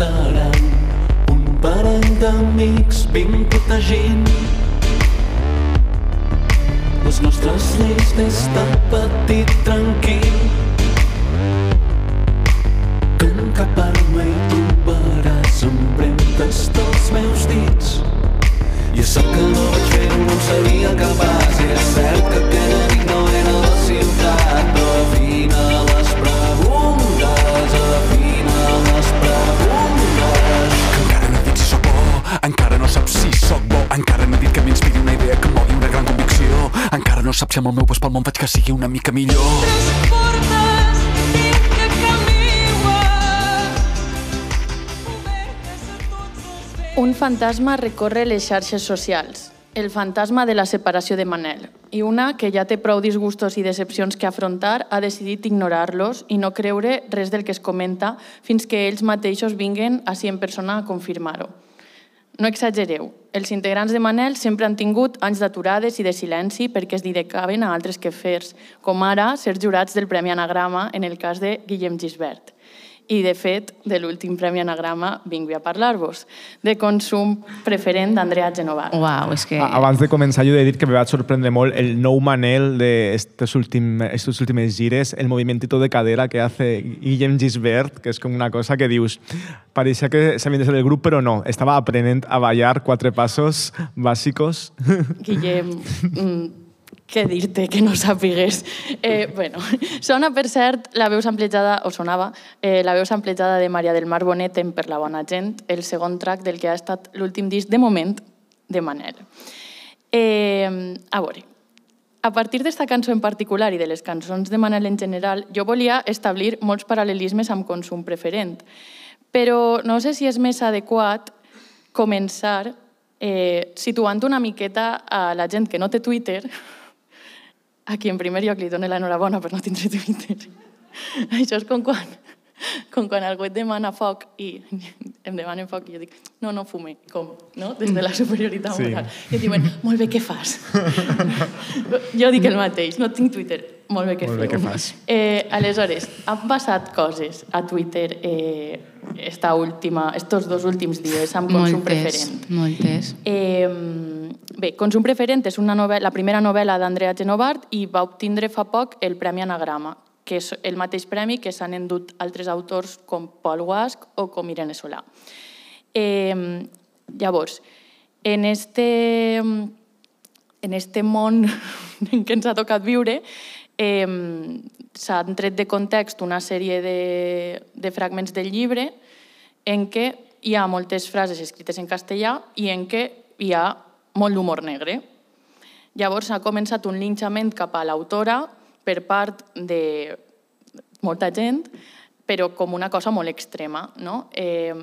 Contrastaran un parell d'amics vinc protegint. Les nostres lleis des de petit tranquil. Que en cap arma hi trobaràs empremtes dels meus dits. I és cert que no vaig fer-ho, no seria capaç. Saps si sóc bo, encara no he dit que m'inspiri una idea que mogui una gran convicció, encara no saps si amb el meu pas pel món faig que sigui una mica millor. A Un fantasma recorre les xarxes socials, el fantasma de la separació de Manel, i una que ja té prou disgustos i decepcions que afrontar ha decidit ignorar-los i no creure res del que es comenta fins que ells mateixos vinguen així en persona a confirmar-ho. No exagereu, els integrants de Manel sempre han tingut anys d'aturades i de silenci perquè es dedicaven a altres quefers, com ara ser jurats del Premi Anagrama en el cas de Guillem Gisbert. I, de fet, de l'últim Premi Anagrama vinc a parlar-vos, de consum preferent d'Andrea Genova. Uau, és que... Abans de començar, jo he de dir que me va sorprendre molt el nou Manel de estos, últim, estos últimes gires, el movimiento de cadera que hace Guillem Gisbert, que és com una cosa que dius, pareixia que s'havien de ser del grup, però no, estava aprenent a ballar quatre passos bàsicos. Guillem, (laughs) mm, què dir-te que no sàpigues? Eh, (laughs) bueno, sona, per cert, la veu samplejada, o sonava, eh, la veu samplejada de Maria del Mar Bonet en Per la bona gent, el segon track del que ha estat l'últim disc de moment de Manel. Eh, a veure, a partir d'esta cançó en particular i de les cançons de Manel en general, jo volia establir molts paral·lelismes amb consum preferent, però no sé si és més adequat començar eh, situant una miqueta a la gent que no té Twitter, a qui en primer lloc li dono l'enhorabona per no tindre Twitter. Això és com quan com quan algú et demana foc i em demanen foc i jo dic, no, no fume, com, no? Des de la superioritat Sí. moral. I et diuen, molt bé, què fas? jo dic el mateix, no tinc Twitter. Molt bé, què Molt bé, què fas? Eh, aleshores, han passat coses a Twitter eh, esta última, estos dos últims dies amb consum Moltes, preferent. moltes. Eh, bé, Consum preferent és una novel·la, la primera novel·la d'Andrea Genovart i va obtindre fa poc el Premi Anagrama, que és el mateix premi que s'han endut altres autors com Paul Guasc o com Irene Solà. Eh, llavors, en este, en este món (laughs) en què ens ha tocat viure, eh, s'han tret de context una sèrie de, de fragments del llibre en què hi ha moltes frases escrites en castellà i en què hi ha molt d'humor negre. Llavors ha començat un linxament cap a l'autora per part de molta gent, però com una cosa molt extrema. No? Eh,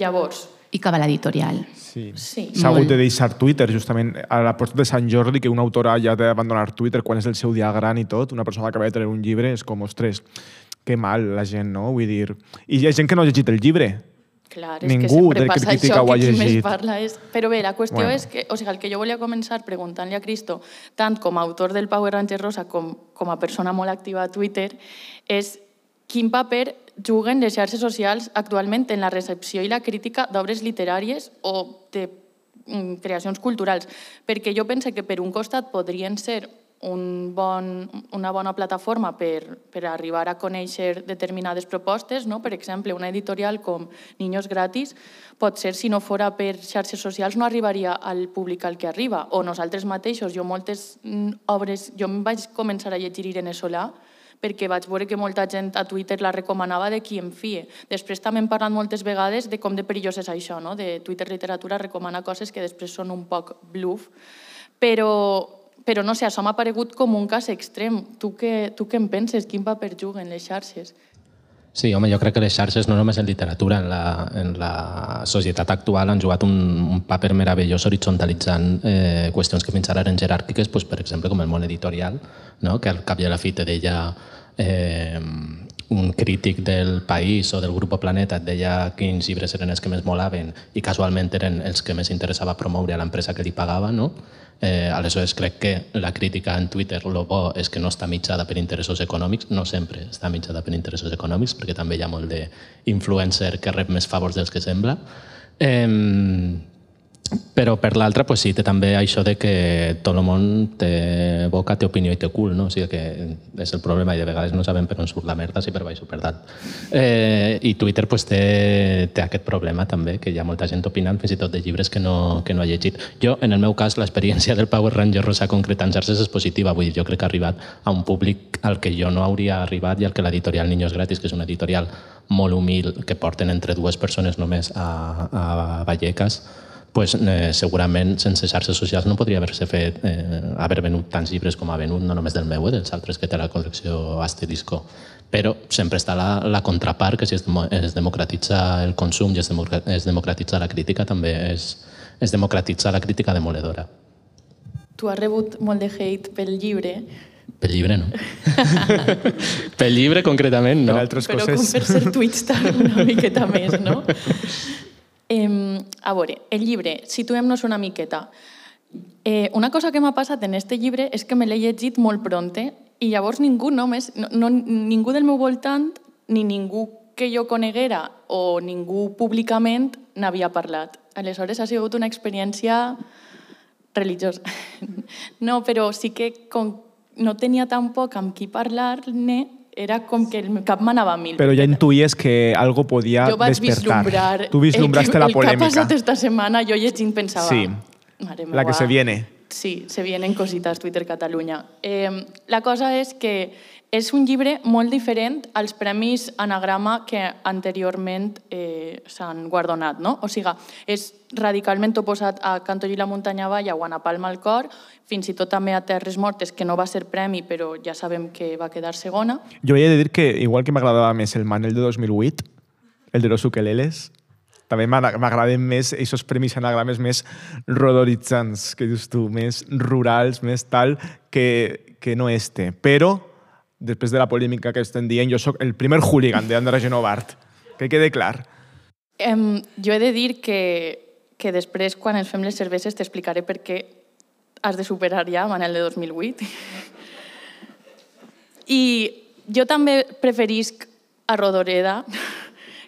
llavors, I cap a l'editorial. Sí. Sí. S'ha hagut de deixar Twitter, justament a la posta de Sant Jordi, que una autora ja ha d'abandonar Twitter quan és el seu dia gran i tot, una persona que acaba de treure un llibre, és com, ostres, que mal la gent, no? Vull dir... I hi ha gent que no ha llegit el llibre. Clar, és Ningú que sempre passa això, que qui més parla és... Però bé, la qüestió Bueno. és que, o sigui, el que jo volia començar preguntant-li a Cristo, tant com a autor del Power Rangers Rosa com, com a persona molt activa a Twitter, és quin paper juguen les xarxes socials actualment en la recepció i la crítica d'obres literàries o de mm, creacions culturals. Perquè jo penso que per un costat podrien ser un bon, una bona plataforma per, per arribar a conèixer determinades propostes. No? Per exemple, una editorial com Niños Gratis pot ser, si no fora per xarxes socials, no arribaria al públic al que arriba. O nosaltres mateixos, jo moltes mm, obres... Jo em vaig començar a llegir Irene Solà perquè vaig veure que molta gent a Twitter la recomanava de qui em fie. Després també hem parlat moltes vegades de com de perillós és això, no? de Twitter Literatura recomana coses que després són un poc bluff, però, però no sé, això m'ha paregut com un cas extrem. Tu què, tu què en penses? Quin paper juguen les xarxes? Sí, home, jo crec que les xarxes, no només en literatura, en la, en la societat actual han jugat un, un paper meravellós horitzontalitzant eh, qüestions que fins ara eren jeràrquiques, doncs, per exemple, com el món editorial, no? que al cap i a la fi te deia eh, un crític del País o del Grupo Planeta et deia quins llibres eren els que més molaven i casualment eren els que més interessava promoure a l'empresa que li pagava, no? Eh, aleshores crec que la crítica en Twitter, el bo és que no està mitjada per interessos econòmics, no sempre està mitjada per interessos econòmics, perquè també hi ha molt d'influencer que rep més favors dels que sembla. Eh, però per l'altra, pues sí, té també això de que tot el món té boca, té opinió i té cul, no? O sigui que és el problema i de vegades no sabem per on surt la merda, si per baix o per dalt. Eh, I Twitter pues, té, té aquest problema també, que hi ha molta gent opinant fins i tot de llibres que no, que no ha llegit. Jo, en el meu cas, l'experiència del Power Ranger Rosa concreta en xarxes és positiva, vull dir, jo crec que ha arribat a un públic al que jo no hauria arribat i al que l'editorial Niños Gratis, que és una editorial molt humil, que porten entre dues persones només a, a Vallecas, pues, eh, segurament sense xarxes socials no podria haver-se fet, eh, haver venut tants llibres com ha venut, no només del meu, eh, dels altres que té la col·lecció Asterisco. Però sempre està la, la contrapart, que si es, es democratitza el consum i es, es democratitza la crítica, també es, es democratitza la crítica demoledora. Tu has rebut molt de hate pel llibre, Pel llibre, no. (laughs) Pel llibre, concretament, no. Per altres però com per ser Twitstar una miqueta més, no? (laughs) Eh, a veure, el llibre, situem-nos una miqueta. Eh, una cosa que m'ha passat en este llibre és que me l'he llegit molt pronte i llavors ningú només, no, no, ningú del meu voltant ni ningú que jo coneguera o ningú públicament n'havia parlat. Aleshores ha sigut una experiència religiosa. (laughs) No, però sí que com no tenia tampoc amb qui parlar-ne, era com que el meu cap m'anava a mil. Però ja intuïes que algo podia jo vaig despertar. vislumbrar... Tu vislumbraste el, la que- El que ha polèmica. passat esta setmana, jo llegint pensava... Sí, Mare la que se viene. Sí, se vienen cositas Twitter Catalunya. Eh, la cosa és que és un llibre molt diferent als premis Anagrama que anteriorment eh, s'han guardonat. No? O sigui, és radicalment oposat a Canto i la muntanya avall, a Guana Palma al cor, fins i tot també a Terres Mortes, que no va ser premi, però ja sabem que va quedar segona. Jo he de dir que, igual que m'agradava més el Manel de 2008, el de los ukeleles, també m'agra- m'agraden més aquests premis anagrames més rodoritzants, que dius tu, més rurals, més tal, que, que no este. Però després de la polèmica que estem dient, jo sóc el primer hooligan d'Andra Genovart. Que quede clar. Em, jo he de dir que, que després, quan ens fem les cerveses, t'explicaré per què has de superar ja Manel de 2008. I jo també preferisc a Rodoreda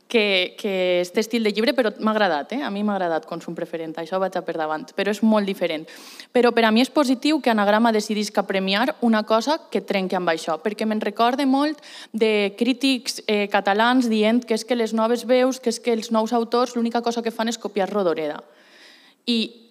que, que este estil de llibre, però m'ha agradat, eh? a mi m'ha agradat consum preferent, això ho vaig a per davant, però és molt diferent. Però per a mi és positiu que Anagrama decidisca premiar una cosa que trenqui amb això, perquè me'n recorde molt de crítics eh, catalans dient que és que les noves veus, que és que els nous autors l'única cosa que fan és copiar Rodoreda. I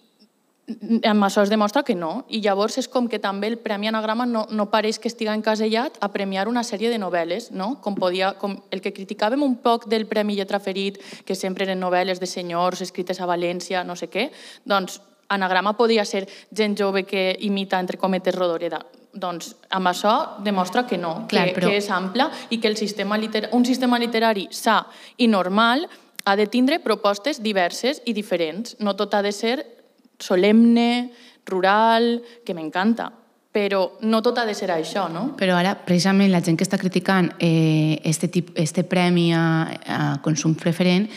amb això es demostra que no. I llavors és com que també el Premi Anagrama no, no pareix que estiga encasellat a premiar una sèrie de novel·les, no? com, podia, com el que criticàvem un poc del Premi Lletra Ferit, que sempre eren novel·les de senyors escrites a València, no sé què, doncs Anagrama podia ser gent jove que imita, entre cometes, Rodoreda. Doncs amb això demostra que no, Clar, que, però- que és ample i que el sistema liter... un sistema literari sa i normal ha de tindre propostes diverses i diferents. No tot ha de ser solemne, rural, que m'encanta, però no tot ha de ser això, no? Però ara, precisament, la gent que està criticant eh, este, tip, este premi a, a consum preferent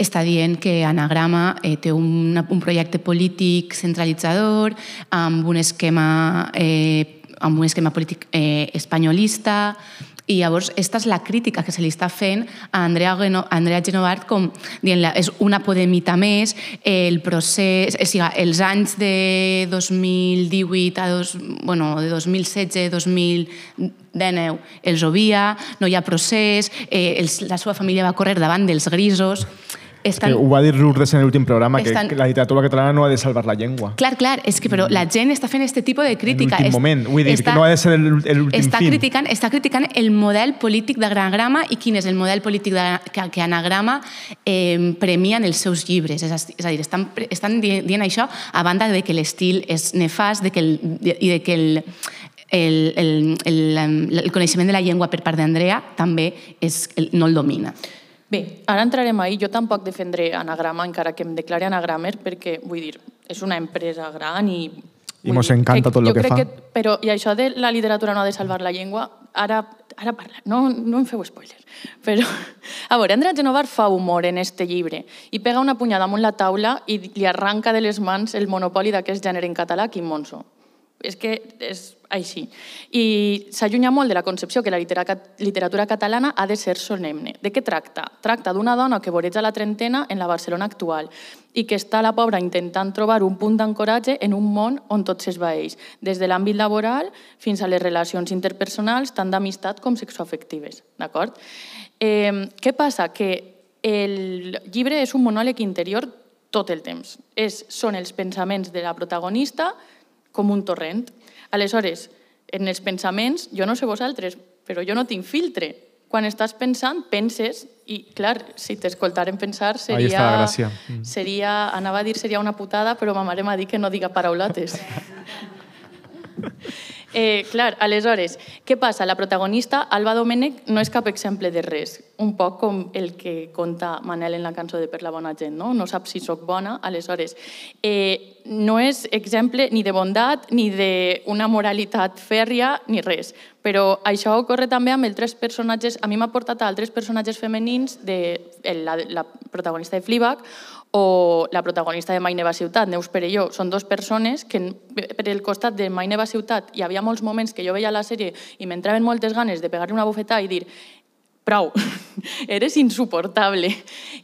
està dient que Anagrama eh, té un, un projecte polític centralitzador amb un esquema, eh, amb un esquema polític eh, espanyolista i llavors esta és la crítica que se li està fent a Andrea, Geno, a Andrea Genovart com dient és una podemita més, el procés, o sigui, els anys de 2018 a dos, bueno, de 2016 2019 els obvia, no hi ha procés, eh, els, la seva família va córrer davant dels grisos. Que ho va dir Lourdes en l'últim programa, Estan- que, la literatura catalana no ha de salvar la llengua. Clar, clar, és que però la gent està fent aquest tipus de crítica. l'últim És- moment, vull dir, està- que no ha de ser el- l'últim està fin. criticant, està criticant el model polític d'anagrama i quin és el model polític de, que, que anagrama eh, premia en els seus llibres. És, a- és a dir, estan, estan di- dient això a banda de que l'estil és nefast de que el, i de que el, el, el, el, el coneixement de la llengua per part d'Andrea també és, no el domina. Bé, ara entrarem ahí. Jo tampoc defendré Anagrama, encara que em declari Anagramer, perquè, vull dir, és una empresa gran i... I dir, encanta tot lo que fa. però, I això de la literatura no ha de salvar la llengua, ara, ara parla, no, no em feu spoiler. Però, a veure, Andrea Genovar fa humor en este llibre i pega una punyada amunt la taula i li arranca de les mans el monopoli d'aquest gènere en català, Quim Monzó. És que és així. I s'allunya molt de la concepció que la litera- literatura catalana ha de ser solemne. De què tracta? Tracta d'una dona que voreja la trentena en la Barcelona actual i que està la pobra intentant trobar un punt d'ancoratge en un món on tot s'esvaeix, des de l'àmbit laboral fins a les relacions interpersonals, tant d'amistat com sexoafectives. D'acord? Eh, què passa? Que el llibre és un monòleg interior tot el temps. És, són els pensaments de la protagonista com un torrent. Aleshores, en els pensaments, jo no sé vosaltres, però jo no tinc filtre. Quan estàs pensant, penses, i clar, si t'escoltaren pensar Ahí seria... Mm. seria, anava a dir seria una putada, però ma mare m'ha dit que no diga paraulates. (laughs) Eh, clar, aleshores, què passa? La protagonista, Alba Domènech, no és cap exemple de res. Un poc com el que conta Manel en la cançó de Per la bona gent, no? No sap si sóc bona, aleshores. Eh, no és exemple ni de bondat, ni d'una moralitat fèrria, ni res. Però això ocorre també amb els tres personatges... A mi m'ha portat a altres personatges femenins, de la, la protagonista de Fleabag, o la protagonista de Mai Neva Ciutat, Neus Perelló, són dos persones que per el costat de Mai Neva Ciutat hi havia molts moments que jo veia la sèrie i m'entraven moltes ganes de pegar-li una bufetada i dir prou, (laughs) eres insuportable.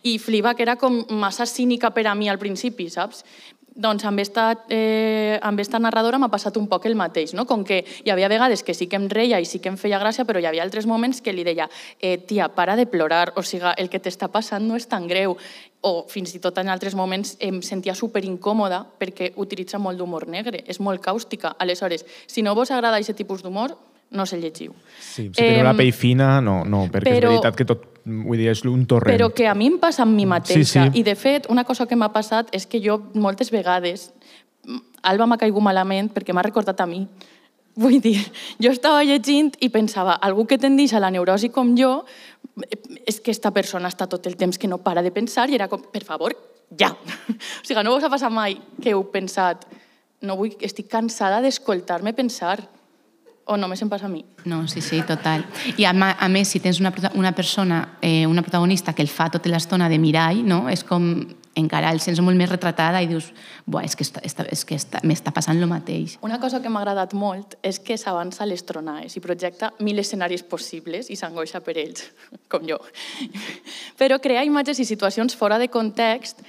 I Fleabag era com massa cínica per a mi al principi, saps? Doncs amb esta, eh, amb esta narradora m'ha passat un poc el mateix, no? com que hi havia vegades que sí que em reia i sí que em feia gràcia, però hi havia altres moments que li deia eh, tia, para de plorar, o sigui, el que t'està passant no és tan greu. O fins i tot en altres moments em sentia super incòmoda perquè utilitza molt d'humor negre, és molt càustica. Aleshores, si no vos agrada aquest tipus d'humor, no se llegiu. Sí, si teniu la Em, pell fina, no, no perquè però- és veritat que tot, vull dir, és un torrent. Però que a mi em passa amb mi mateixa. Sí, sí. I, de fet, una cosa que m'ha passat és que jo moltes vegades... Alba m'ha caigut malament perquè m'ha recordat a mi. Vull dir, jo estava llegint i pensava, algú que tendeix a la neurosi com jo, és que esta persona està tot el temps que no para de pensar i era com, per favor, ja. (laughs) O sigui, no vos ha passat mai que heu pensat, no vull, estic cansada d'escoltar-me pensar. O només em passa a mi? No, sí, sí, total. I a, a més, si tens una, una persona, eh, una protagonista que el fa tota l'estona de mirall, no? és com encara el sents molt més retratada i dius, Buah, és que, està, està, és que està, m'està passant el mateix. Una cosa que m'ha agradat molt és que s'avança a les tronaes i projecta mil escenaris possibles i s'angoixa per ells, (laughs) com jo. Però crea imatges i situacions fora de context,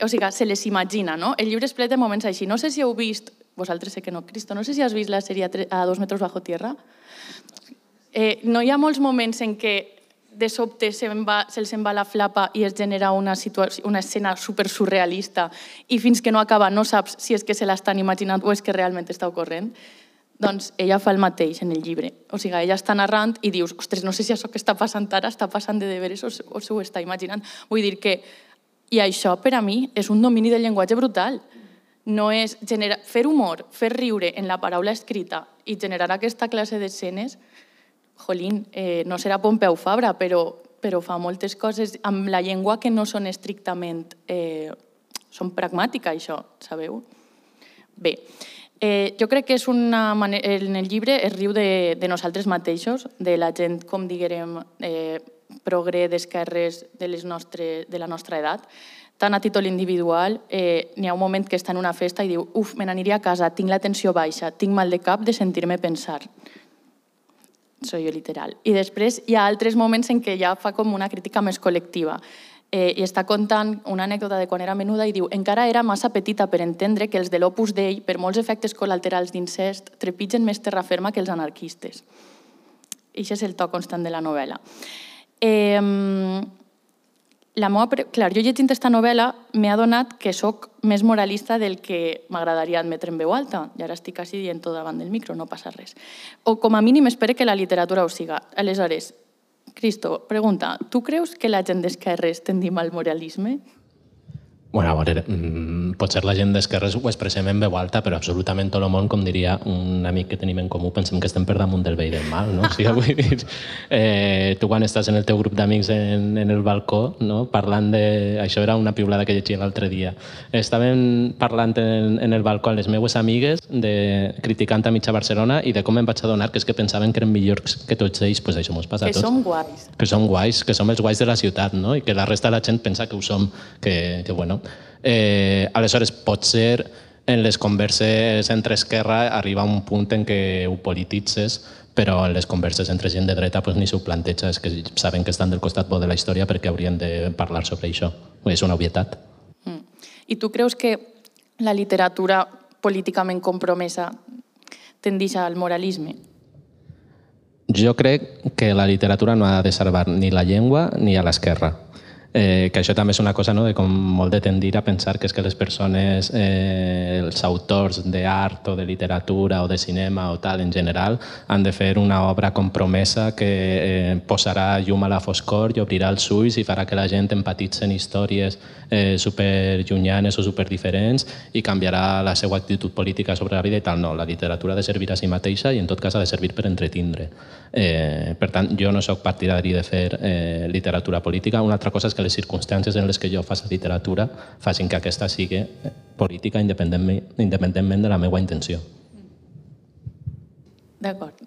o sigui, se les imagina, no? El llibre és ple de moments així. No sé si heu vist, vosaltres sé que no, Cristo, no sé si has vist la sèrie a dos metres bajo tierra. Eh, no hi ha molts moments en què de sobte se'ls va, en va la flapa i es genera una, situació, una escena super surrealista i fins que no acaba no saps si és que se l'estan imaginant o és que realment està ocorrent, doncs ella fa el mateix en el llibre. O sigui, ella està narrant i dius, ostres, no sé si això que està passant ara està passant de deberes o, o s'ho està imaginant. Vull dir que, i això per a mi és un domini del llenguatge brutal. No és generar, fer humor, fer riure en la paraula escrita i generar aquesta classe d'escenes, jolín, eh, no serà Pompeu Fabra, però, però fa moltes coses amb la llengua que no són estrictament... Eh, són pragmàtica, això, sabeu? Bé, eh, jo crec que és una manera, en el llibre es riu de, de nosaltres mateixos, de la gent, com diguem, eh, progre d'esquerres de, les nostre, de la nostra edat. Tant a títol individual, eh, n'hi ha un moment que està en una festa i diu uf, me n'aniria a casa, tinc la tensió baixa, tinc mal de cap de sentir-me pensar. Soy jo literal. I després hi ha altres moments en què ja fa com una crítica més col·lectiva eh, i està contant una anècdota de quan era menuda i diu encara era massa petita per entendre que els de l'Opus Dei, per molts efectes col·laterals d'incest, trepitgen més terra ferma que els anarquistes. I això és el to constant de la novel·la. Eh, la pre- clar, jo llegint aquesta novel·la m'he adonat que sóc més moralista del que m'agradaria admetre en veu alta. I ara estic quasi dient tot davant del micro, no passa res. O com a mínim espero que la literatura ho siga. Aleshores, Cristo, pregunta, tu creus que la gent d'esquerres tendim al moralisme? Bueno, a veure, mm, potser la gent d'esquerres ho expressem en veu alta, però absolutament tot el món, com diria un amic que tenim en comú, pensem que estem per damunt del bé i del mal, no? O sigui, (laughs) vull dir, eh, tu quan estàs en el teu grup d'amics en, en el balcó, no? parlant de... Això era una piulada que llegia l'altre dia. Estàvem parlant en, en el balcó amb les meues amigues, de, criticant a mitja Barcelona, i de com em vaig adonar que és que pensaven que eren millors que tots ells, pues això mos passa a Que tots som guais. que som guais, que som els guais de la ciutat, no? i que la resta de la gent pensa que ho som, que, que bueno. Eh, aleshores, potser en les converses entre esquerra arriba un punt en què ho polititzes, però en les converses entre gent de dreta pues, ni s'ho planteja, és que saben que estan del costat bo de la història perquè haurien de parlar sobre això. És una obvietat. I tu creus que la literatura políticament compromesa tendeix al moralisme? Jo crec que la literatura no ha de salvar ni la llengua ni a l'esquerra. Eh, que això també és una cosa no, de com molt de tendir a pensar que és que les persones, eh, els autors d'art o de literatura o de cinema o tal en general han de fer una obra compromesa que eh, posarà llum a la foscor i obrirà els ulls i farà que la gent empatitzi en històries eh, superllunyanes o superdiferents i canviarà la seva actitud política sobre la vida i tal. No, la literatura ha de servir a si mateixa i en tot cas ha de servir per entretindre. Eh, per tant, jo no sóc partidari de fer eh, literatura política. Una altra cosa és que les circumstàncies en les que jo faig literatura facin que aquesta sigui eh, política independentment, independentment de la meva intenció. D'acord.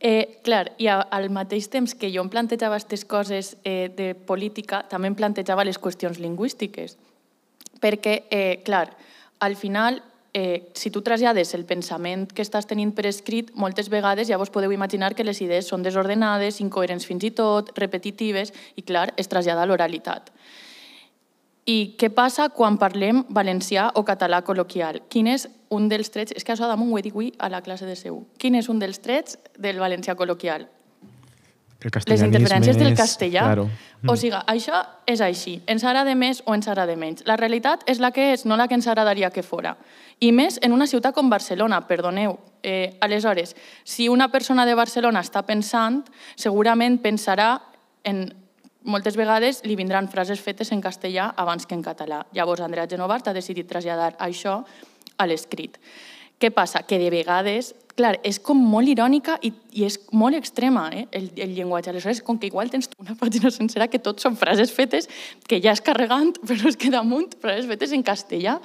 Eh, clar, i al mateix temps que jo em plantejava aquestes coses eh, de política, també em plantejava les qüestions lingüístiques. Perquè, eh, clar, al final, eh, si tu trasllades el pensament que estàs tenint per escrit, moltes vegades ja vos podeu imaginar que les idees són desordenades, incoherents fins i tot, repetitives, i clar, es trasllada a l'oralitat. I què passa quan parlem valencià o català col·loquial? Quin és un dels trets... És que això damunt ho he dit avui a la classe de seu. Quin és un dels trets del valencià col·loquial? El Les interferències del castellà. Claro. O sigui, això és així. Ens agrada més o ens agrada menys. La realitat és la que és, no la que ens agradaria que fora. I més en una ciutat com Barcelona, perdoneu. Eh, aleshores, si una persona de Barcelona està pensant, segurament pensarà en moltes vegades li vindran frases fetes en castellà abans que en català. Llavors, Andrea Genovart ha decidit traslladar això a l'escrit. Què passa? Que de vegades clar, és com molt irònica i, i és molt extrema, eh, el, el llenguatge. Aleshores, com que igual tens una pàgina sencera que tot són frases fetes, que ja és carregant, (laughs) però és que damunt frases fetes en castellà.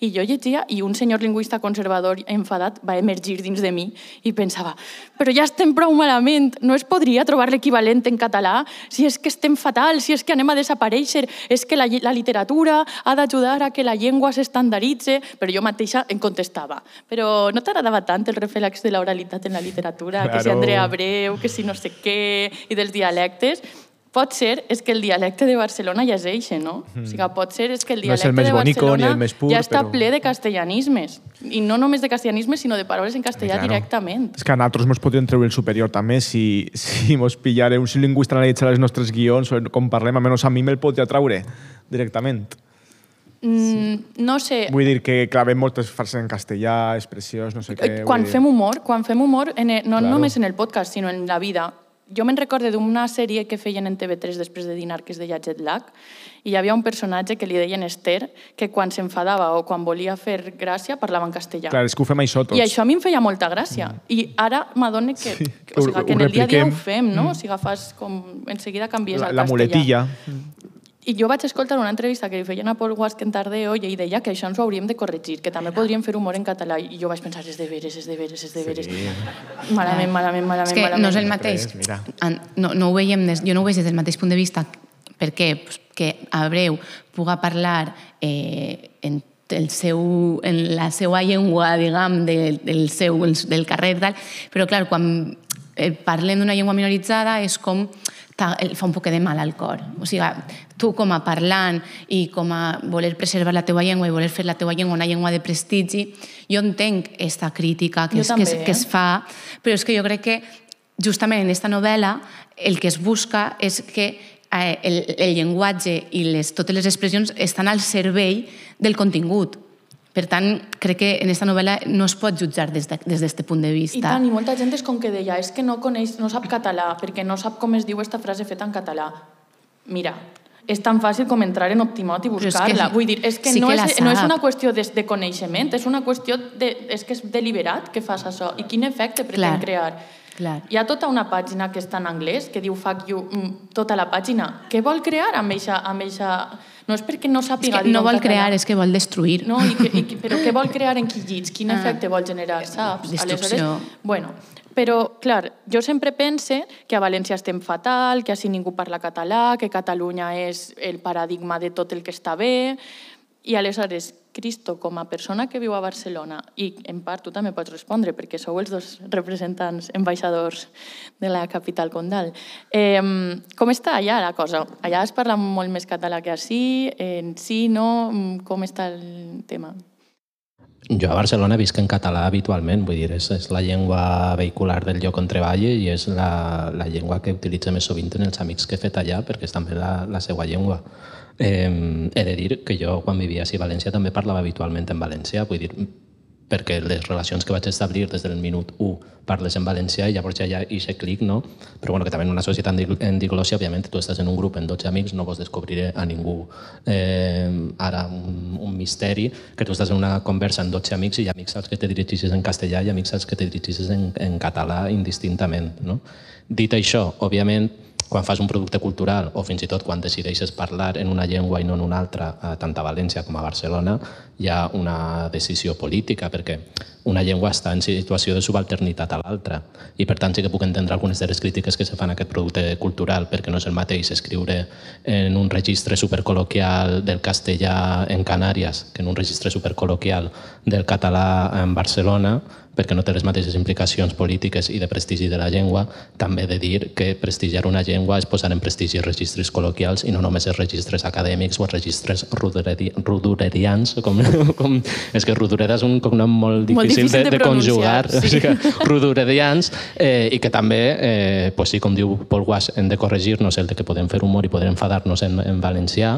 I jo llegia i un senyor lingüista conservador enfadat va emergir dins de mi i pensava, però ja estem prou malament, no es podria trobar l'equivalent en català? Si és que estem fatal, si és que anem a desaparèixer, és que la, la literatura ha d'ajudar a que la llengua s'estandaritze, però jo mateixa em contestava. Però no t'agradava tant el reflex de l'oralitat en la literatura, que Andrea Abreu, que si no sé què, i dels dialectes? Pot ser és que el dialecte de Barcelona ja és eixe, no? O sigui, pot ser és que el No dialecte el més de bonico Barcelona el més pur, ja està però- ple de castellanismes. I no només de castellanismes, sinó de paraules en castellà Claro. directament. És que a nosaltres mos podríem treure el superior també si, si mos pillara un lingüista analitzar els nostres guions o com parlem, almenys a mi me'l podria traure directament. Mm, no sé, Vull dir que clavem moltes frases en castellà, expressions, no sé què. Eh, quan vull dir- fem humor, quan fem humor, en, el- no Claro. només en el podcast, sinó en la vida. Jo me'n recorde d'una sèrie que feien en TV3 després de dinar, que es deia Jet Lag, i hi havia un personatge que li deien Esther, que quan s'enfadava o quan volia fer gràcia parlava en castellà. Clar, és que ho fem això tots. I això a mi em feia molta gràcia. Mm. I ara m'adone que, sí, o sigui, que en el dia a dia ho fem, no? Mm. O sigui, agafes com... En seguida canvies La, al la castellà. muletilla. I jo vaig escoltar una entrevista que li feien a Paul Guasque en Tardeo i ell deia que això ens ho hauríem de corregir, que també podríem fer humor en català. I jo vaig pensar, és de veres, és de veres, és de veres. Sí. Malament, malament, malament, És que malament. no és el mateix. No, no ho veiem des, jo no ho veig des del mateix punt de vista perquè pues, que Abreu puga parlar eh, en el seu, en la seva llengua, diguem, del, del, seu, del carrer, tal. però clar, quan eh, parlem d'una llengua minoritzada és com fa un poc de mal al cor. O sigui, tu com a parlant i com a voler preservar la teva llengua i voler fer la teva llengua una llengua de prestigi, jo entenc aquesta crítica que, Jo és, que, es, també, que eh? es fa, però és que jo crec que justament en aquesta novel·la el que es busca és que eh, el, el llenguatge i les, totes les expressions estan al servei del contingut. Per tant, crec que en aquesta novel·la no es pot jutjar des d'aquest de, punt de I vista. tant, i molta gent és com que deia, és que no coneix, no sap català, perquè no sap com es diu aquesta frase feta en català. Mira, és tan fàcil com entrar en Optimot i buscar-la. Vull dir, és que, sí no, que és, no és una qüestió de, de coneixement, és una qüestió de... És que és deliberat que fas això. I quin efecte pretén Clar. crear? Clar. Hi ha tota una pàgina que està en anglès, que diu fuck you, mm, tota la pàgina. Què vol crear amb eixa... Amb eixa... No és perquè no És sàpiga que dir no vol català. crear, és que vol destruir. No, i que, i que, però què vol crear en qui llits? Quin Ah. efecte vol generar, saps? Destrucció. bueno, però, clar, jo sempre pense que a València estem fatal, que així ningú parla català, que Catalunya és el paradigma de tot el que està bé, i aleshores, Cristo, com a persona que viu a Barcelona, i en part tu també pots respondre, perquè sou els dos representants, ambaixadors de la capital condal, eh, com està allà la cosa? Allà es parla molt més català que així, en sí, no? Mm, Com està el tema? Jo a Barcelona visc en català habitualment, vull dir, és, és la llengua vehicular del lloc on treballo i és la, la llengua que utilitzo més sovint en els amics que he fet allà, perquè és també la, la seva llengua. Eh, he de dir que jo, quan vivia a València, també parlava habitualment en valencià, vull dir, perquè les relacions que vaig establir des del minut 1 parles en valencià i llavors ja hi ha aquest clic, no? Però bueno, que també en una societat en dig- en diglòssia, òbviament, tu estàs en un grup en 12 amics, no vols descobrir a ningú eh, ara un, un misteri, que tu estàs en una conversa amb 12 amics i hi ha amics als que te dirigeixes en castellà i amics als que te dirigeixes en, en català indistintament, no? Dit això, òbviament, quan fas un producte cultural o fins i tot quan decideixes parlar en una llengua i no en una altra, tant a València com a Barcelona, hi ha una decisió política, perquè una llengua està en situació de subalternitat a l'altra. I per tant sí que puc entendre algunes de les crítiques que se fan a aquest producte cultural, perquè no és el mateix escriure en un registre supercol·loquial del castellà en Canàries que en un registre supercol·loquial del català en Barcelona, perquè no té les mateixes implicacions polítiques i de prestigi de la llengua, també de dir que prestigiar una llengua és posar en prestigi registres col·loquials i no només els registres acadèmics o els registres ruduredians, com, (laughs) com, és que Rudureda és un cognom molt difícil, difícil de, de de conjugar, sí. (laughs) o sigui que ruduredians, eh, i que també, eh, pues sí, com diu Paul Guas, hem de corregir-nos el de que podem fer humor i podem enfadar-nos en, en valencià,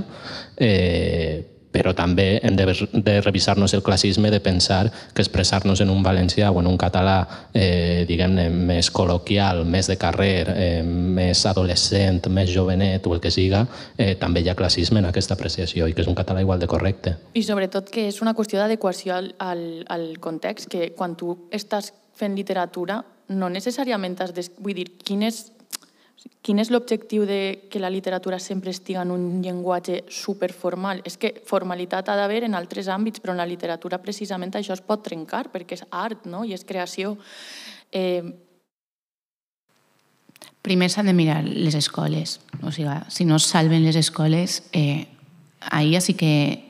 eh, però també hem de, de revisar-nos el classisme de pensar que expressar-nos en un valencià o en un català, eh, diguem-ne, més col·loquial, més de carrer, eh, més adolescent, més jovenet o el que siga, eh, també hi ha classisme en aquesta apreciació i que és un català igual de correcte. I sobretot que és una qüestió d'adequació al, al, al context, que quan tu estàs fent literatura, no necessàriament has de... Vull dir, quin és, quin és l'objectiu de que la literatura sempre estiga en un llenguatge superformal? És que formalitat ha d'haver en altres àmbits, però en la literatura precisament això es pot trencar, perquè és art no? i és creació. Eh, Primer s'han de mirar les escoles. O sigui, si no salven les escoles, eh, ahir sí que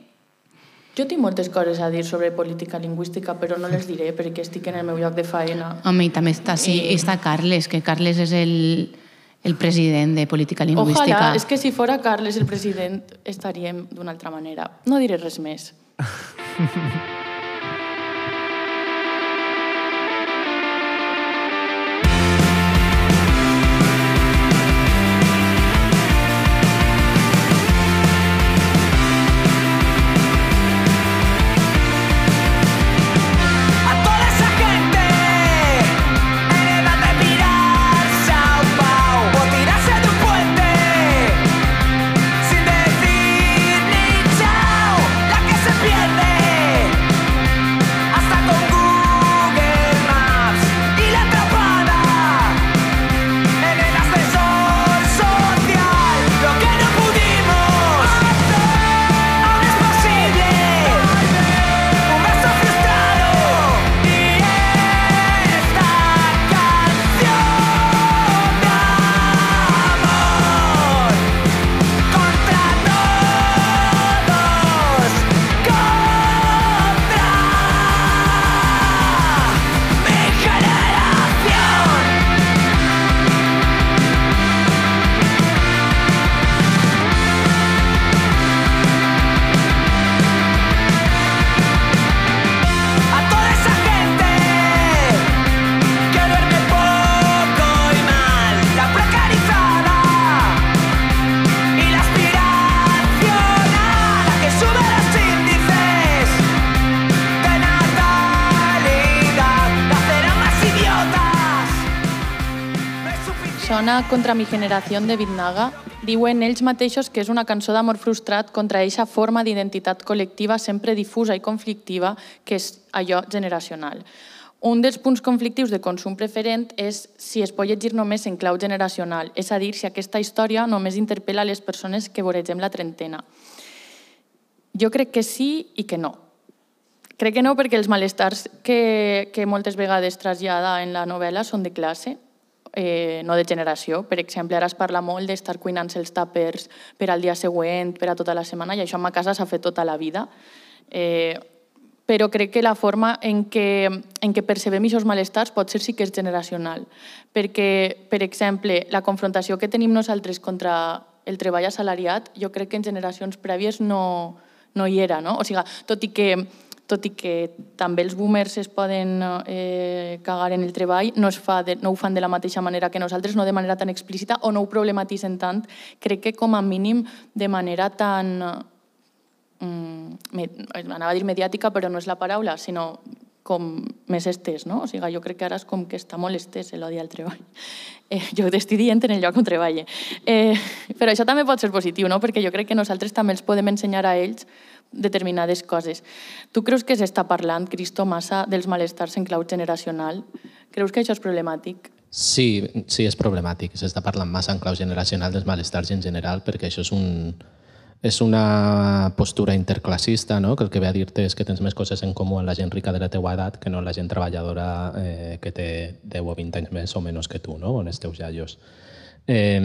jo tinc moltes coses a dir sobre política lingüística, però no les diré perquè estic en el meu lloc de faena. Home, i també està, sí, I- està Carles, que Carles és el, el president de política lingüística. Ojalà, és que si fora Carles el president estaríem d'una altra manera. No diré res més. (laughs) Sona Contra mi generació de Bitnaga. Diuen ells mateixos que és una cançó d'amor frustrat contra eixa forma d'identitat col·lectiva sempre difusa i conflictiva que és allò generacional. Un dels punts conflictius de consum preferent és si es pot llegir només en clau generacional, és a dir, si aquesta història només interpel·la les persones que voregem la trentena. Jo crec que sí i que no. Crec que no perquè els malestars que, que moltes vegades trasllada en la novel·la són de classe, eh, no de generació. Per exemple, ara es parla molt d'estar cuinant-se els tàpers per al dia següent, per a tota la setmana, i això a ma casa s'ha fet tota la vida. Eh, però crec que la forma en què, en què percebem aquests malestars pot ser sí que és generacional. Perquè, per exemple, la confrontació que tenim nosaltres contra el treball assalariat, jo crec que en generacions prèvies no, no hi era. No? O sigui, tot i que tot i que també els boomers es poden eh, cagar en el treball, no, es fa de, no ho fan de la mateixa manera que nosaltres, no de manera tan explícita o no ho problematitzen tant. Crec que com a mínim de manera tan... Mm, anava a dir mediàtica, però no és la paraula, sinó com més estès, no? O sigui, jo crec que ara és com que està molt estès l'odi al treball. Eh, jo t'estic dient en el lloc on treballe. Eh, però això també pot ser positiu, no? Perquè jo crec que nosaltres també els podem ensenyar a ells determinades coses. Tu creus que s'està parlant, Cristo, massa dels malestars en clau generacional? Creus que això és problemàtic? Sí, sí, és problemàtic. S'està parlant massa en clau generacional dels malestars en general perquè això és, un, és una postura interclassista no? que el que ve a dir-te és que tens més coses en comú amb la gent rica de la teua edat que no amb la gent treballadora eh, que té 10 o 20 anys més o menys que tu, no? o els teus iaios. Eh,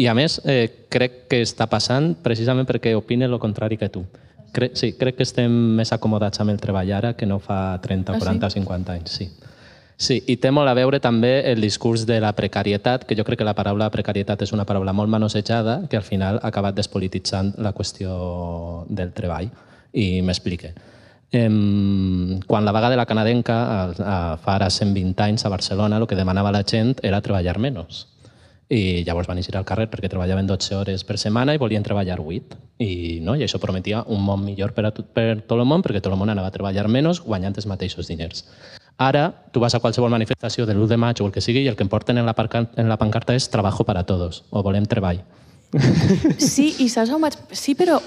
I a més, eh, crec que està passant precisament perquè opine el contrari que tu. Cre sí, crec que estem més acomodats amb el treball ara que no fa 30, Ah, sí? 40, 50 anys. Sí. Sí, i té molt a veure també el discurs de la precarietat, que jo crec que la paraula precarietat és una paraula molt manosejada que al final ha acabat despolititzant la qüestió del treball. I m'explique. Quan la vaga de la canadenca, a, fa ara 120 anys a Barcelona, el que demanava la gent era treballar menys. I llavors van eixir al carrer perquè treballaven 12 hores per setmana i volien treballar 8. I, no? I això prometia un món millor per a tot, per tot el món perquè tot el món anava a treballar menys guanyant els mateixos diners. Ara, tu vas a qualsevol manifestació de l'1 de maig o el que sigui i el que em porten en la, en la pancarta és trabajo para todos o volem treball. (laughs) Sí, i saps on vaig... Sí, però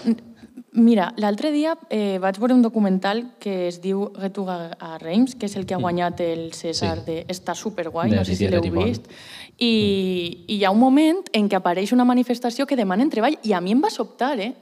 Mira, l'altre dia eh, vaig veure un documental que es diu Retuga a Reims, que és el que ha guanyat el César Sí. de... Està superguai, De no sé si l'heu vist. I, I hi ha un moment en què apareix una manifestació que demanen treball i a mi em va sobtar, eh?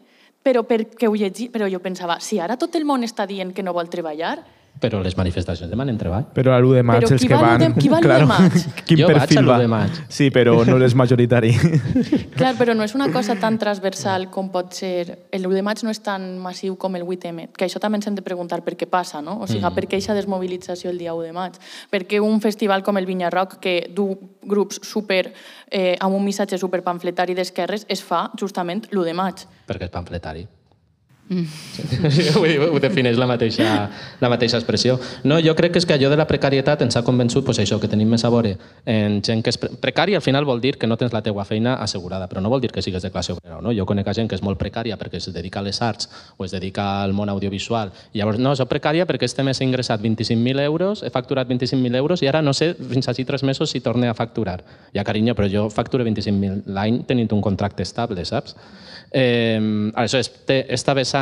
Però perquè ho llegi, però jo pensava, si ara tot el món està dient que no vol treballar, Però les manifestacions demanen treball. Però a l'1 de maig Però els que va a van... qui va a l'u de claro, maig? (laughs) Quin Jo vaig perfil a l'u va? de maig. Sí, però no és majoritari. (laughs) Clar, però no és una cosa tan transversal com pot ser... El 1 de maig no és tan massiu com el 8M, que això també ens hem de preguntar per què passa, no? O sigui, Mm. per què aquesta desmobilització el dia 1 de maig? Per què un festival com el Vinya Rock, que du grups super, eh, amb un missatge super pamfletari d'esquerres, es fa justament l'1 de maig? perquè és pamfletari. Sí. Vull dir, ho defineix la mateixa, la mateixa expressió. No, jo crec que és que allò de la precarietat ens ha convençut pues, això, que tenim més a veure en gent que és pre precària, al final vol dir que no tens la teua feina assegurada, però no vol dir que sigues de classe obrera. No? Jo conec a gent que és molt precària perquè es dedica a les arts o es dedica al món audiovisual. I llavors, no, soc precària perquè este mes he ingressat 25.000 euros, he facturat 25.000 euros i ara no sé fins així tres mesos si torne a facturar. Ja, carinyo, però jo facture 25.000 l'any tenint un contracte estable, saps? Eh, aleshores, té esta vessant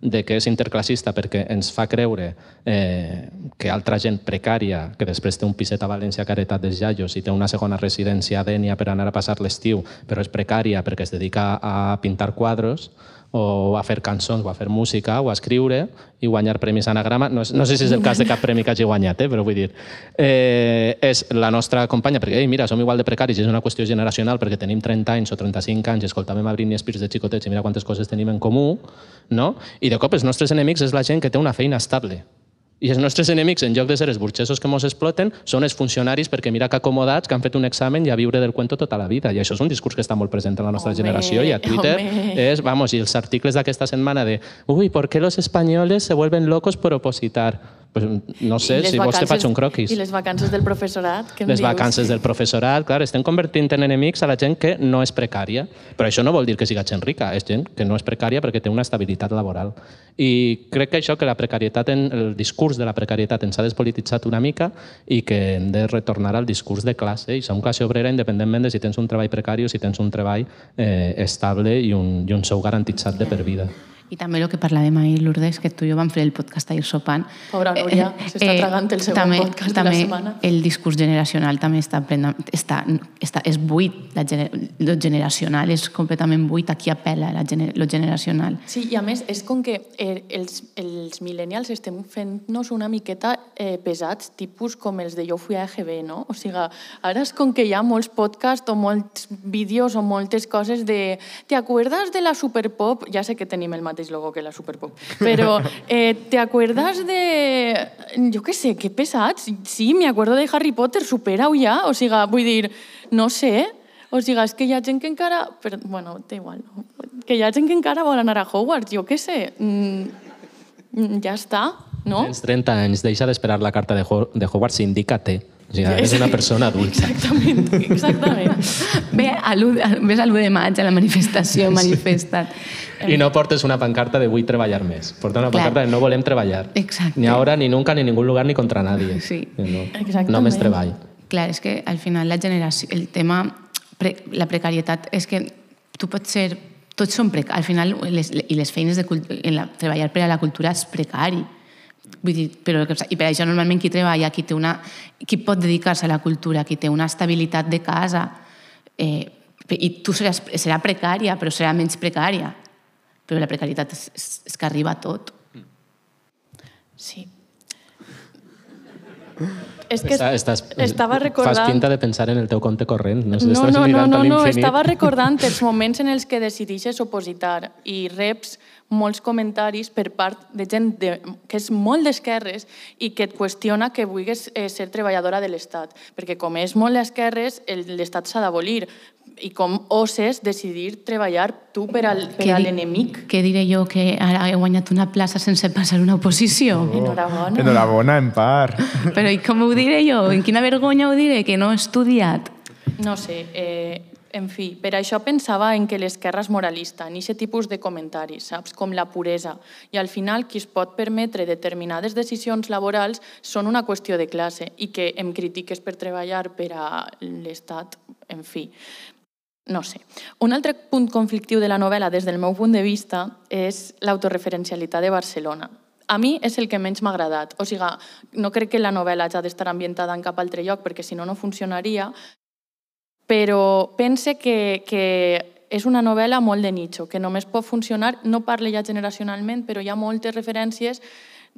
de que és interclassista perquè ens fa creure eh, que altra gent precària, que després té un piset a València Caretat dels Jaios i té una segona residència a Dènia per anar a passar l'estiu, però és precària perquè es dedica a pintar quadros, o a fer cançons, o a fer música, o escriure, i guanyar premis anagrama. No, no sé si és el cas de cap premi que hagi guanyat, eh? però vull dir, eh, és la nostra companya, perquè, ei, mira, som igual de precaris, és una qüestió generacional, perquè tenim 30 anys o 35 anys, escoltàvem a Britney Spears de xicotets, i mira quantes coses tenim en comú, no? I de cop els nostres enemics és la gent que té una feina estable. I els nostres enemics, en lloc de ser els burgesos que ens exploten, són els funcionaris perquè mira que acomodats, que han fet un examen i a viure del cuento tota la vida. I això és un discurs que està molt present en la nostra Home, generació i a Twitter home. és, vamos, i els articles d'aquesta setmana de uy, ¿por qué los españoles se vuelven locos por opositar? Pues no sé, si vols te vacances- faig un croquis. I les vacances del professorat, què em Les dius? vacances del professorat, clar, estem convertint en enemics a la gent que no és precària. Però això no vol dir que siga gent rica, és gent que no és precària perquè té una estabilitat laboral. I crec que això, que la precarietat, en, el discurs de la precarietat ens ha despolititzat una mica i que hem de retornar al discurs de classe i som classe obrera independentment de si tens un treball precari o si tens un treball eh, estable i un, i un sou garantitzat de per vida. I també el que parlàvem ahir, Lourdes, que tu i jo vam fer el podcast ahir sopant. Pobra Núria, s'està tragant el segon també, podcast de la també setmana. El discurs generacional també està, plena, està, està és buit. La, gener, lo generacional és completament buit. Aquí apela la gener, lo generacional. Sí, i a més, és com que eh, els, els millennials estem fent-nos una miqueta eh, pesats, tipus com els de Jo fui a EGB, no? O sigui, ara és com que hi ha molts podcasts o molts vídeos o moltes coses de ¿te acuerdas de la Superpop? Ja sé que tenim el mateix logo que la Superpop, (laughs) però eh, ¿te acuerdas de... Jo què sé, que pesats. Sí, me acuerdo de Harry Potter, supera-ho ja. O sigui, vull dir, no sé, o sigui, és que hi ha gent que encara... Però, bueno, té igual, no? Que hi ha gent que encara vol anar a Hogwarts, jo què sé. Mm, ja està, no? Tens 30 anys, deixa d'esperar la carta de, Ho de Hogwarts indica-te. O sigui, eres una persona adulta. Exactament, exactament. Ve a l'1 a- ves a l'1 de maig a la manifestació, manifesta't. I no portes una pancarta de vull treballar més. Porta una Clar. pancarta de no volem treballar. Exacte. Ni ahora, ni nunca, ni en ningún lugar, ni contra nadie. Sí. No. Exactament. Només treball. Clar, és que al final la generació, el tema, pre, la precarietat, és que tu pots ser, tots són precaris, al final, les, i les feines de en la, treballar per a la cultura és precari. Vull dir, però, I per això normalment qui treballa, qui, té una, qui pot dedicar-se a la cultura, qui té una estabilitat de casa, eh, i tu seràs, serà precària, però serà menys precària. Però la precarietat és, és, és que arriba a tot. Sí. És que Està, estàs, estava recordant... Fas pinta de pensar en el teu compte corrent. No, No, no, no, no, no, estava recordant (laughs) els moments en els que decideixes opositar i reps molts comentaris per part de gent de, que és molt d'esquerres i que et qüestiona que vulguis eh, ser treballadora de l'Estat. Perquè com és molt d'esquerres, el- l'Estat s'ha d'abolir. I com oses decidir treballar tu per, al, per a l'enemic. Què diré jo, que ara he guanyat una plaça sense passar una oposició? Enhorabona. Enhorabona, en part. Però i com ho diré jo? En quina vergonya ho diré? Que no he estudiat. No sé, eh, en fi, per això pensava en que l'esquerra és moralista, en aquest tipus de comentaris, saps? Com la puresa. I al final qui es pot permetre determinades decisions laborals són una qüestió de classe i que em critiques per treballar per a l'Estat, en fi. no sé. Un altre punt conflictiu de la novel·la, des del meu punt de vista, és l'autorreferencialitat de Barcelona. A mi és el que menys m'ha agradat. O sigui, no crec que la novel·la hagi d'estar ambientada en cap altre lloc, perquè si no, no funcionaria, però pense que, que és una novel·la molt de nicho, que només pot funcionar, no parla ja generacionalment, però hi ha moltes referències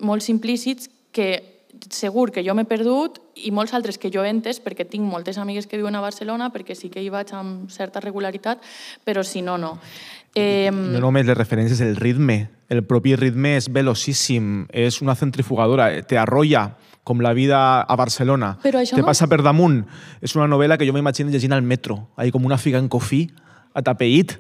molt simplícits que segur que jo m'he perdut i molts altres que jo he entès perquè tinc moltes amigues que viuen a Barcelona, perquè sí que hi vaig amb certa regularitat, però si no, no. Eh, No només les referències, el ritme. El propi ritme és velocíssim, és una centrifugadora, te arrolla com la vida a Barcelona. Però això te no- passa per damunt. És una novel·la que jo m'imagino llegint al metro, ahí com una figa en cofí, atapeït,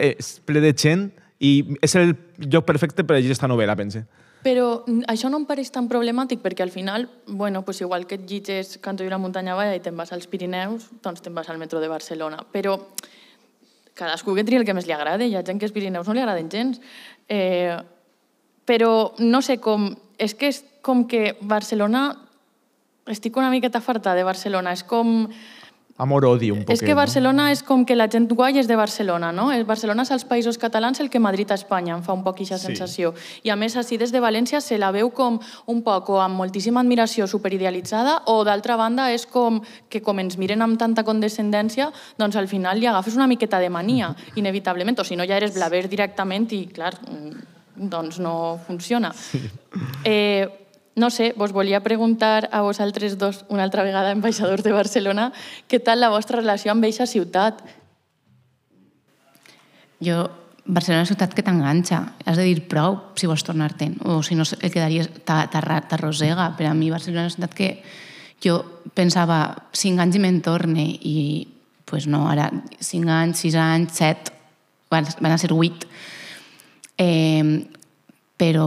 és ple de gent, i és el lloc perfecte per llegir aquesta novel·la, pense. Però mm, això no em pareix tan problemàtic perquè al final, bueno, pues igual que et llitges Canto i la muntanya balla i te'n vas als Pirineus, doncs te'n vas al metro de Barcelona. Però cadascú que tria el que més li agrada. Hi ha gent que els Pirineus no li agraden gens. Eh, però no sé com... És que és com que Barcelona... Estic una miqueta farta de Barcelona. És com... Amor-odi, un poquet. És que Barcelona és com que la gent guai és de Barcelona, no? El Barcelona és als països catalans el que Madrid a Espanya, em fa un poc aquesta Sí. sensació. I a més, així des de València se la veu com un poc o amb moltíssima admiració superidealitzada o d'altra banda és com que com ens miren amb tanta condescendència, doncs al final li agafes una miqueta de mania, (laughs) inevitablement, o si no ja eres blaver directament i, clar, mm, doncs no funciona. Eh, no sé, vos volia preguntar a vosaltres dos, una altra vegada, ambaixadors de Barcelona, què tal la vostra relació amb eixa ciutat? Jo, Barcelona és una ciutat que t'enganxa. Has de dir prou si vols tornar-te'n. O si no, el quedaries, t'arrossega. Per a mi, Barcelona és una ciutat que jo pensava cinc anys i me'n torne i pues no, ara cinc anys, sis anys, set, van, van a ser vuit. Eh, però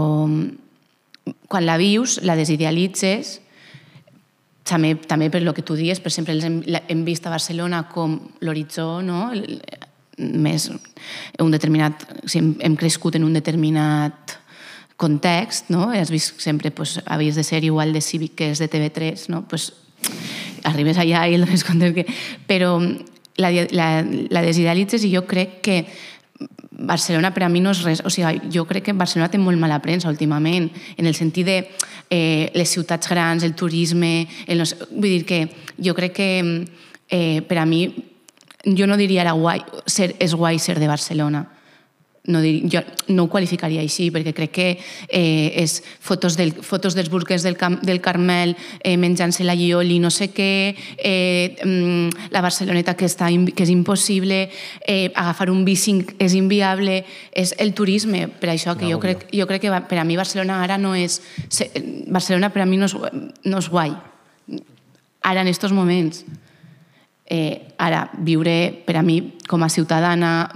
quan la vius, la desidealitzes, també, també per lo que tu dius, per exemple, hem, hem vist a Barcelona com l'horitzó, no? El- més un determinat, hem, hem crescut en un determinat context, no? Has vist sempre, pues, havies de ser igual de cívic que és de TV3, no? Pues, arribes allà i el (laughs) dones que... Però la, la, la desidealitzes i jo crec que Barcelona per a mi no és res, o sigui, jo crec que Barcelona té molt mala premsa últimament, en el sentit de eh, les ciutats grans, el turisme, el no sé, vull dir que jo crec que eh, per a mi, jo no diria ara guai, ser, és guai ser de Barcelona, no, dir, jo no ho qualificaria així, perquè crec que eh, és fotos, del, fotos dels burques del, Cam, del Carmel eh, menjant-se la llioli, no sé què, eh, mm, la Barceloneta que, està, que és impossible, eh, agafar un bici és inviable, és el turisme, per això que jo crec, jo crec que per a mi Barcelona ara no és... Barcelona per a mi no és, no és guai. Ara, en estos moments, eh, ara, viure, per a mi, com a ciutadana,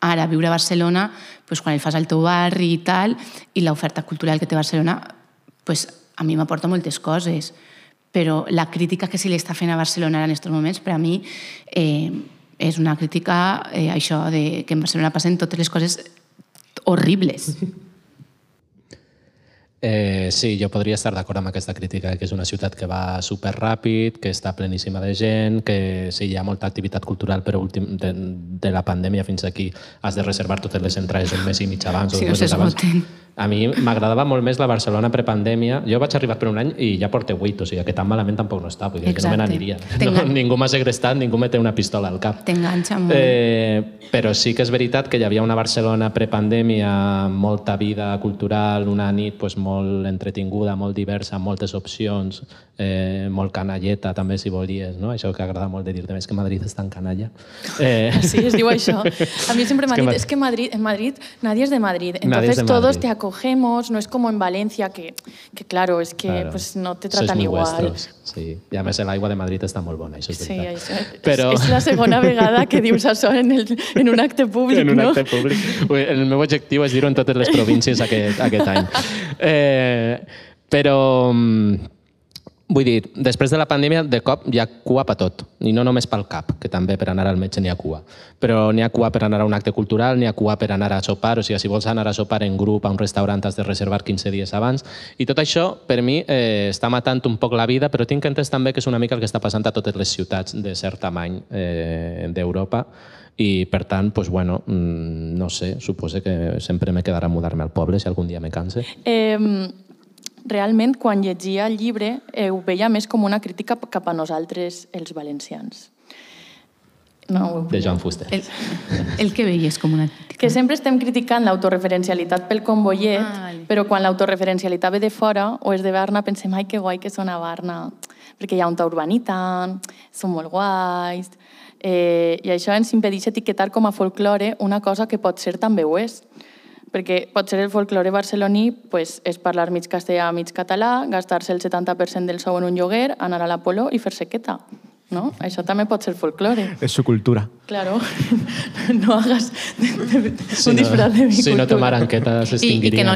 ara viure a Barcelona, pues, quan el fas al teu barri i tal, i l'oferta cultural que té Barcelona, pues, a mi m'aporta moltes coses. Però la crítica que se li està fent a Barcelona en aquests moments, per a mi, eh, és una crítica, eh, això, de que en Barcelona passen totes les coses horribles. Eh, sí, jo podria estar d'acord amb aquesta crítica, que és una ciutat que va super ràpid, que està pleníssima de gent, que sí, hi ha molta activitat cultural, però últim, de, de la pandèmia fins aquí has de reservar totes les entrades un mes i mig abans o dos mesos abans. s'esgoten. A mi m'agradava molt més la Barcelona prepandèmia. Jo vaig arribar per un any i ja porto vuit, o sigui que tan malament tampoc no està, vull dir que no me n'aniria. No, ningú m'ha segrestat, ningú me té una pistola al cap. T'enganxa molt. Eh, però sí que és veritat que hi havia una Barcelona prepandèmia molta vida cultural, una nit pues, molt entretinguda, molt diversa, moltes opcions, eh, molt canalleta també, si volies, no? Això que agrada molt de dir també és que Madrid és tan canalla. Eh, Sí, es diu això. A mí siempre me Es han que Madrid, en Madrid nadie es de Madrid. Entonces de todos Madrid. te acogemos, no es como en Valencia, que, que claro, es que Claro. pues no te Sois tratan muy igual. vuestros, sí. I a més l'aigua de Madrid està molt bona, això és Sí, veritat. això, és, Però- és la segona vegada (laughs) que dius això en, el, en un acte públic, en un no? acte públic. El meu objectiu és dir-ho en totes les províncies aquest, aquest (laughs) any. Eh, però, mm, Vull dir, després de la pandèmia, de cop hi ha cua per tot. I no només pel cap, que també per anar al metge n'hi ha cua. Però n'hi ha cua per anar a un acte cultural, n'hi ha cua per anar a sopar, o sigui, si vols anar a sopar en grup a un restaurant has de reservar 15 dies abans. I tot això, per mi, eh, està matant un poc la vida, però tinc entès també que és una mica el que està passant a totes les ciutats de cert tamany eh, d'Europa i per tant, pues, bueno, mm, no sé, supose que sempre me quedarà mudar-me al poble si algun dia me canse. Eh, realment, quan llegia el llibre, eh, ho veia més com una crítica cap a nosaltres, els valencians. No, ho De Joan Fuster. El, el que veies com una... que sempre estem criticant l'autoreferencialitat pel convoyet, Ah, vale. però quan l'autoreferencialitat ve de fora o és de Barna, pensem, ai, que guai que són a Barna, perquè hi ha un ta urbanita, són molt guais, eh, i això ens impedeix etiquetar com a folklore una cosa que pot ser també ho és. Perquè pot ser el folklore barceloní pues, és parlar mig castellà, mig català, gastar-se el 70% del sou en un lloguer, anar a l'Apolo i fer sequeta. No? Això també pot ser folklore. És su cultura. Claro, (laughs) no hagas de, de, Si un no, disfraz de mi si no, cultura. tu maranqueta I, i, que no.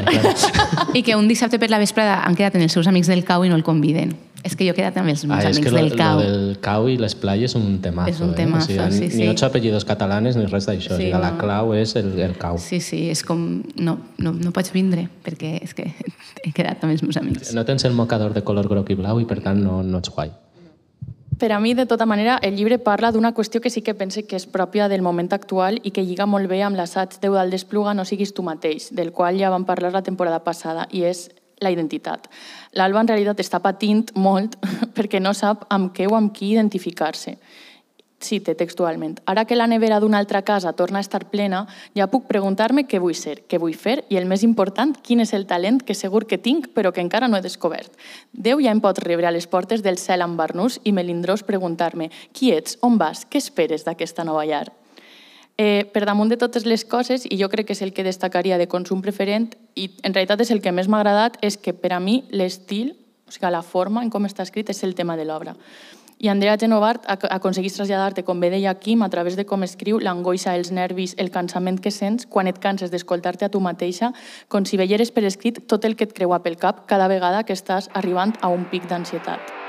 I (laughs) que un dissabte per la vesprada han quedat amb els seus amics del cau i no el conviden. És que jo he quedat amb els meus Ah, amics que lo, del cau. lo del cau i les playes és un temazo. És un eh? temazo, o sigui, sí, Ni sí. ocho apellidos catalanes ni res d'això. Sí, Sí, la clau és el, el cau. Sí, sí, és com... No, no, no pots vindre, perquè és que (laughs) he quedat amb els meus amics. No tens el mocador de color groc i blau i per tant no, no ets guai. Per a mi, de tota manera, el llibre parla d'una qüestió que sí que pense que és pròpia del moment actual i que lliga molt bé amb l'assaig d'Eudal d'Espluga No siguis tu mateix, del qual ja vam parlar la temporada passada, i és la identitat. L'Alba en realitat està patint molt (laughs) perquè no sap amb què o amb qui identificar-se. Cite textualment. Ara que la nevera d'una altra casa torna a estar plena, ja puc preguntar-me què vull ser, què vull fer i, el més important, quin és el talent que segur que tinc però que encara no he descobert. Déu ja em pot rebre a les portes del cel amb barnús i melindrós preguntar-me qui ets, on vas, què esperes d'aquesta nova llar? Eh, per damunt de totes les coses, i jo crec que és el que destacaria de consum preferent, i en realitat és el que més m'ha agradat, és que per a mi l'estil, o sigui, la forma en com està escrit, és el tema de l'obra. I Andrea Genovart ac- aconseguís traslladar-te, com bé deia Quim, a través de com escriu, l'angoixa, els nervis, el cansament que sents quan et canses d'escoltar-te a tu mateixa, com si veieres per escrit tot el que et creua pel cap cada vegada que estàs arribant a un pic d'ansietat.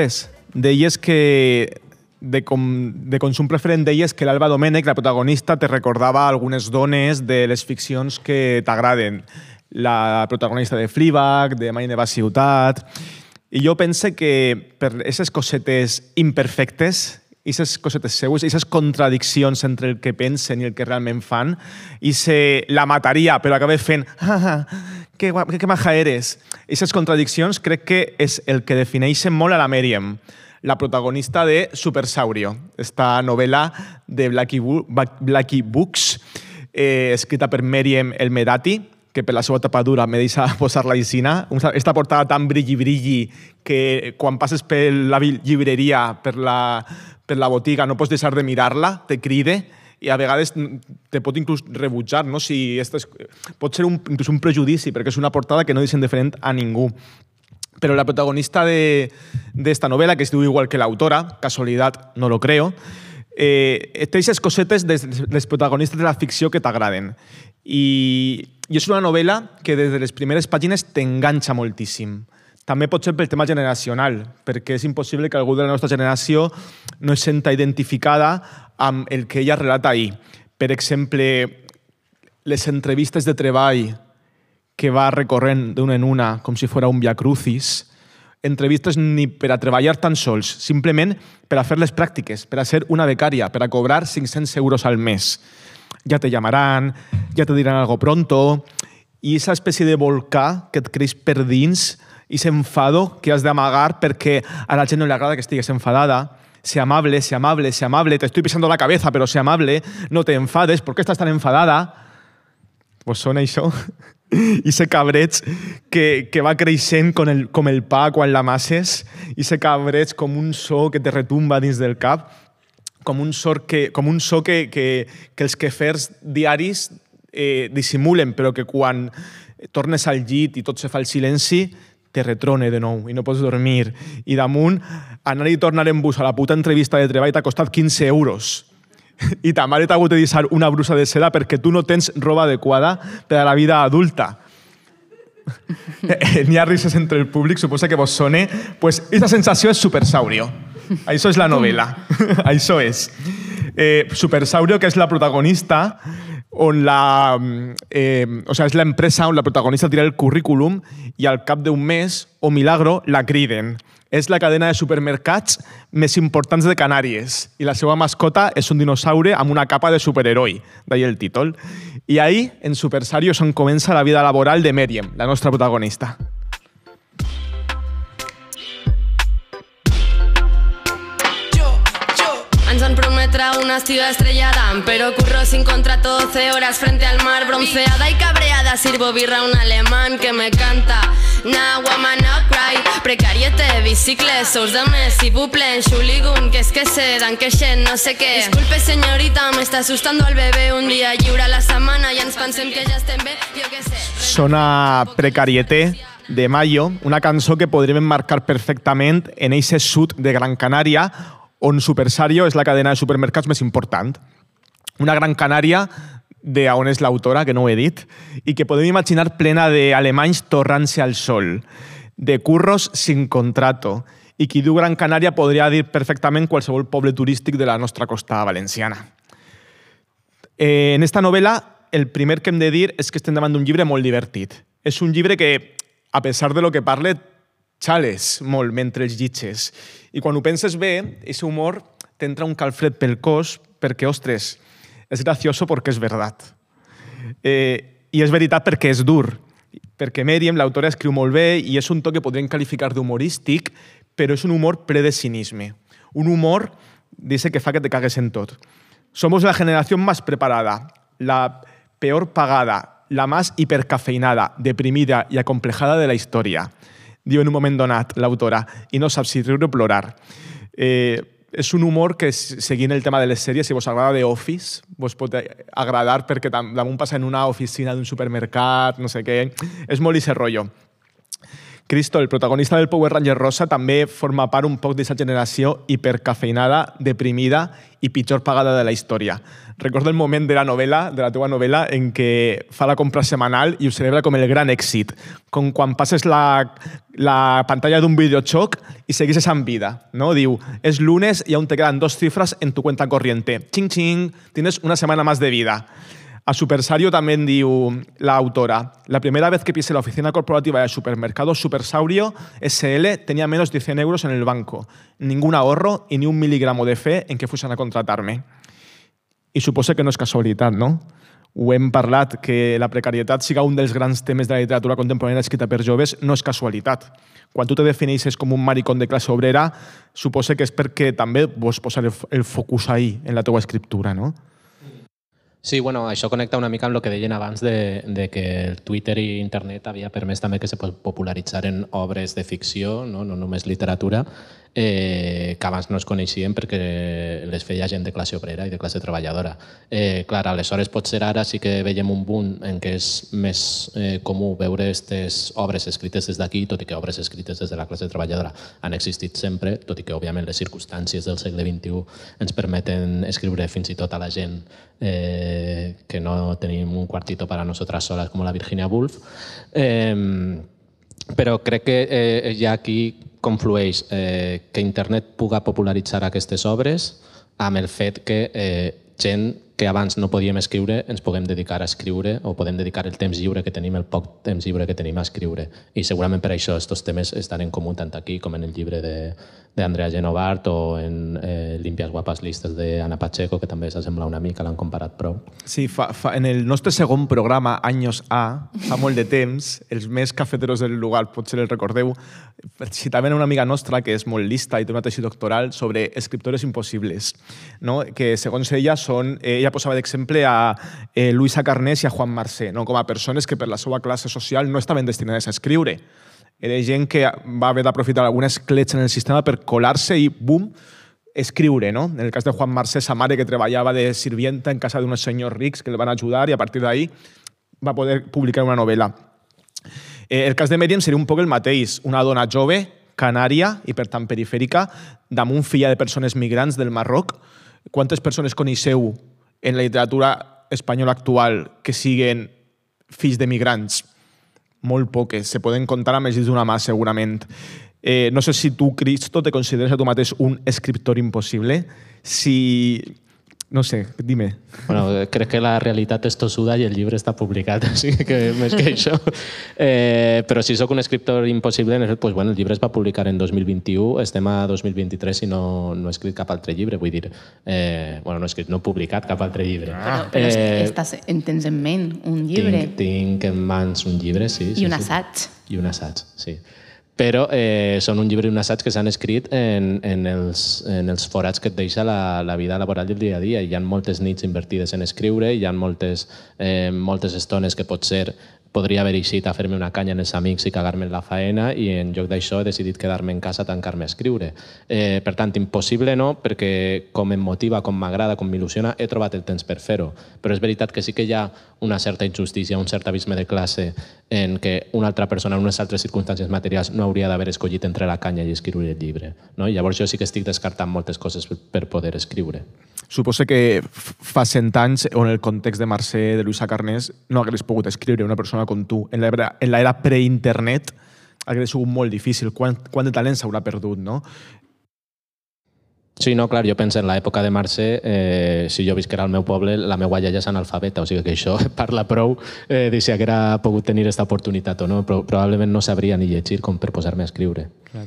Lourdes, deies que de, com, de consum preferent deies que l'Alba Domènech, la protagonista, te recordava algunes dones de les ficcions que t'agraden. La protagonista de Fleabag, de Mai neva ciutat... I jo pense que per aquestes cosetes imperfectes, aquestes cosetes seues, aquestes contradiccions entre el que pensen i el que realment fan, i se la mataria, però acaba fent ah, ah, que, que, maja eres. Aquestes contradiccions crec que és el que defineixen molt a la Mèriam, la protagonista de Supersaurio, esta novel·la de Blackie, Blackie Books, eh, escrita per Mèriam El Medati, que per la seva tapadura me deixa (laughs) posar la isina. Esta portada tan brilli-brilli que quan passes per la llibreria, per la, per la botiga, no pots deixar de mirar-la, te cride i a vegades te pot inclús rebutjar, no? Si esto és, pot ser un, inclús un prejudici, perquè és una portada que no deixen diferent a ningú. Pero la protagonista de, de esta novela, que es igual que la autora, casualidad, no lo creo, eh, té aquestes cosetes de les protagonistes de la ficció que t'agraden. I, I és una novel·la que des de les primeres pàgines t'enganxa moltíssim. També pot ser pel tema generacional, perquè és impossible que algú de la nostra generació no es senta identificada amb el que ella relata ahir. Per exemple, les entrevistes de treball que va recorrent d'una en una com si fos un via crucis, entrevistes ni per a treballar tan sols, simplement per a fer les pràctiques, per a ser una becària, per a cobrar 500 euros al mes. Ja te llamaran, ja te diran algo pronto, i aquesta espècie de volcà que et creix per dins, i s'enfado que has d'amagar perquè a la gent no li agrada que estigues enfadada, sé amable, sé amable, sé amable, te estoy pisando la cabeza, pero sé amable, no te enfades, ¿por qué estás tan enfadada? Pues són això. (laughs) I se cabreig que, que va creixent com el, com el pa quan l'amasses, i se cabreig com un so que te retumba dins del cap, com un, sor que, com un so que, que, que els quefers diaris eh, dissimulen, però que quan tornes al llit i tot se fa el silenci, te retrone de nou i no pots dormir. I damunt, anar i tornar en bus a la puta entrevista de treball t'ha costat 15 euros (laughs) i ta mare t'ha hagut de deixar una brusa de seda perquè tu no tens roba adequada per a la vida adulta. (laughs) N'hi ha risses entre el públic, suposa que vos sone. Pues esa sensació és Supersaurio. Això és la novel·la. (laughs) Això és. Eh, Supersaurio, que és la protagonista, on la... Eh, o sea, és l'empresa on la protagonista tira el currículum i al cap d'un mes, o milagro, la criden. És la cadena de supermercats més importants de Canàries i la seva mascota és un dinosaure amb una capa de superheroi, d'ahir el títol. I ahí, en Supersario, on comença la vida laboral de Meriem, la nostra protagonista. Prometre una estiu estrellada, pero curro sin contrato 12 horas frente al mar, bronceada y cabreada. Sirvo birra a un alemán que me canta. Nah, woman, no cry. Precariete, bicicles, sous de mes y buple, xuligun, que es que se dan que xen, no sé què. Disculpe, señorita, me está asustando al bebé. Un dia lliure a la setmana i ens pensem que ja estem bé, jo què sé. Sona Precarieté de Mayo, una cançó que podríem emmarcar perfectament en eixe sud de Gran Canària, on Supersario és la cadena de supermercats més important. Una Gran Canària de on és l'autora, que no ho he dit, i que podem imaginar plena d'alemanys torrant-se al sol, de curros sin contrato, i qui diu Gran Canària podria dir perfectament qualsevol poble turístic de la nostra costa valenciana. Eh, en esta novel·la, el primer que hem de dir és que estem davant d'un llibre molt divertit. És un llibre que, a pesar de lo que parle, xales molt mentre els llitges. I quan penses bé, aquest humor t'entra un calfred pel cos perquè, ostres, és gracioso perquè és veritat. Eh, I és veritat perquè és dur. Perquè Mèriam, l'autora, escriu molt bé i és un to que podríem qualificar d'humorístic, però és un humor ple. Un humor, dice, que fa que te cagues en tot. Somos la generación más preparada, la peor pagada, la más hipercafeinada, deprimida i acomplejada de la història. Diu en un moment donat l'autora, i no sap si riure o plorar. Eh, és un humor que, seguint el tema de les sèries, si vos agrada The Office, vos pot agradar perquè damunt passa en una oficina d'un supermercat, no sé què. És molt ese rotllo. Cristo, el protagonista del Power Ranger Rosa, també forma part un poc d'aquesta generació hipercafeinada, deprimida i pitjor pagada de la història. Recordo el moment de la novel·la, de la teva novel·la, en què fa la compra setmanal i ho celebra com el gran èxit. Com quan passes la, la pantalla d'un videojoc i segueixes amb vida. No? Diu, és lunes y aún te quedan dos cifras en tu cuenta corriente. Ching, ching, tienes una semana más de vida. A Supersario también diu la autora, la primera vez que pisé la oficina corporativa del supermercado Supersaurio SL tenía menos de 100 euros en el banco, ningún ahorro y ni un miligramo de fe en que fuesen a contratar-me. I suposa que no és casualitat, no? Ho hem parlat, que la precarietat siga un dels grans temes de la literatura contemporània escrita per joves no és casualitat. Quan tu te defineixes com un maricón de classe obrera, suposa que és perquè també vols posar el, focus ahí, en la teua escriptura, no? Sí, bueno, això connecta una mica amb el que deien abans de, de que el Twitter i internet havia permès també que se popularitzaren obres de ficció, no, no només literatura. Eh, que abans no es coneixien perquè les feia gent de classe obrera i de classe treballadora. Eh, clar, aleshores potser ara sí que veiem un punt en què és més eh, comú veure aquestes obres escrites des d'aquí, tot i que obres escrites des de la classe treballadora han existit sempre, tot i que òbviament les circumstàncies del segle XXI ens permeten escriure fins i tot a la gent eh, que no tenim un cuartito para nosotras solas com la Virginia Woolf. Eh, però crec que eh, ja aquí conflueix eh, que internet puga popularitzar aquestes obres amb el fet que eh, gent que abans no podíem escriure ens puguem dedicar a escriure o podem dedicar el temps lliure que tenim, el poc temps lliure que tenim a escriure. I segurament per això aquests temes estan en comú tant aquí com en el llibre d'Andrea Genovart o en eh, Limpias guapas listes d'Anna Pacheco, que també s'assembla una mica, l'han comparat prou. Sí, fa, fa, en el nostre segon programa, Años A, fa molt de temps, els més cafeteros del lugar potser el recordeu, citaven una amiga nostra que és molt lista i té una tesi doctoral sobre escriptores impossibles, no? que segons ella són, eh, ella posava d'exemple a eh, Luisa Carnés i a Juan Marsé, no? com a persones que per la seva classe social no estaven destinades a escriure. Era gent que va haver d'aprofitar alguna escletxa en el sistema per colar-se i, bum, escriure, no? En el cas de Juan Marsé, sa mare que treballava de sirvienta en casa d'uns senyors rics que el van ajudar i a partir d'ahí va poder publicar una novel·la. Eh, el cas de Mèriam seria un poc el mateix. Una dona jove, canària i, per tant, perifèrica, damunt filla de persones migrants del Marroc. Quantes persones coneixeu en la literatura espanyola actual que siguen fills de migrants? Molt poques. Se poden contar amb els dits d'una mà, segurament. Eh, no sé si tu, Cristo, te consideres a tu mateix un escriptor impossible. Si... No sé, dime. Bueno, crec que la realitat és tossuda i el llibre està publicat, així (laughs) que més que això. (laughs) Eh, però si sóc un escriptor impossible, pues, bueno, el llibre es va publicar en 2021, estem a 2023 i no, no he escrit cap altre llibre, vull dir, eh, bueno, no he escrit, no he publicat cap altre llibre. Però, però eh, estàs, en tens en ment un llibre. Tinc, tinc en mans un llibre, sí. I sí, un sí. assaig. I un assaig, sí però eh, són un llibre i un assaig que s'han escrit en, en, els, en els forats que et deixa la, la vida laboral del dia a dia. Hi ha moltes nits invertides en escriure, hi ha moltes, eh, moltes estones que pot ser podria haver eixit a fer-me una canya amb els amics i cagar-me en la faena i en lloc d'això he decidit quedar-me en casa tancar-me a escriure. Eh, per tant, impossible no, perquè com em motiva, com m'agrada, com m'il·lusiona, he trobat el temps per fer-ho. Però és veritat que sí que hi ha una certa injustícia, un cert abisme de classe en què una altra persona en unes altres circumstàncies materials no hauria d'haver escollit entre la canya i escriure el llibre. No? I llavors jo sí que estic descartant moltes coses per poder escriure. Suposo que fa cent anys, on el context de Mercè, de Luisa Carnés, no hagués pogut escriure una persona com tu. En l'era pre-internet hagués sigut molt difícil. Quant, quant de talent s'haurà perdut, no? Sí, no, clar, jo penso en l'època de Mercè, eh, si jo visquera al meu poble, la meva iaia és analfabeta, o sigui que això (laughs) parla prou eh, de si haguera pogut tenir aquesta oportunitat o no, però probablement no sabria ni llegir com per posar-me a escriure. Clar.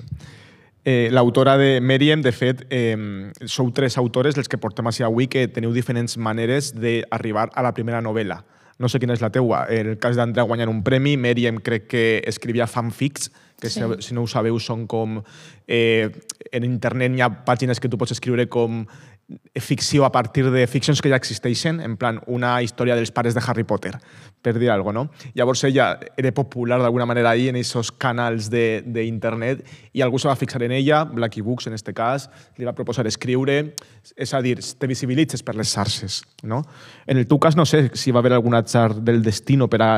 Eh, L'autora de Meriem, de fet, eh, sou tres autores els que portem així avui que teniu diferents maneres d'arribar a la primera novel·la. No sé quina és la teua. El cas d'Andrea guanyant un premi, Meriem crec que escrivia fanfics, que sí. si, si no ho sabeu són com... Eh, en internet hi ha pàgines que tu pots escriure com ficció a partir de ficcions que ja existeixen, en plan una història dels pares de Harry Potter, per dir alguna cosa, no? Llavors ella era popular d'alguna manera ahí en aquests canals d'internet i algú se va fixar en ella, Blacky Books en este cas, li va proposar escriure, és a dir, te visibilitzes per les xarxes, no? En el teu cas no sé si va haver algun atzar del destino per a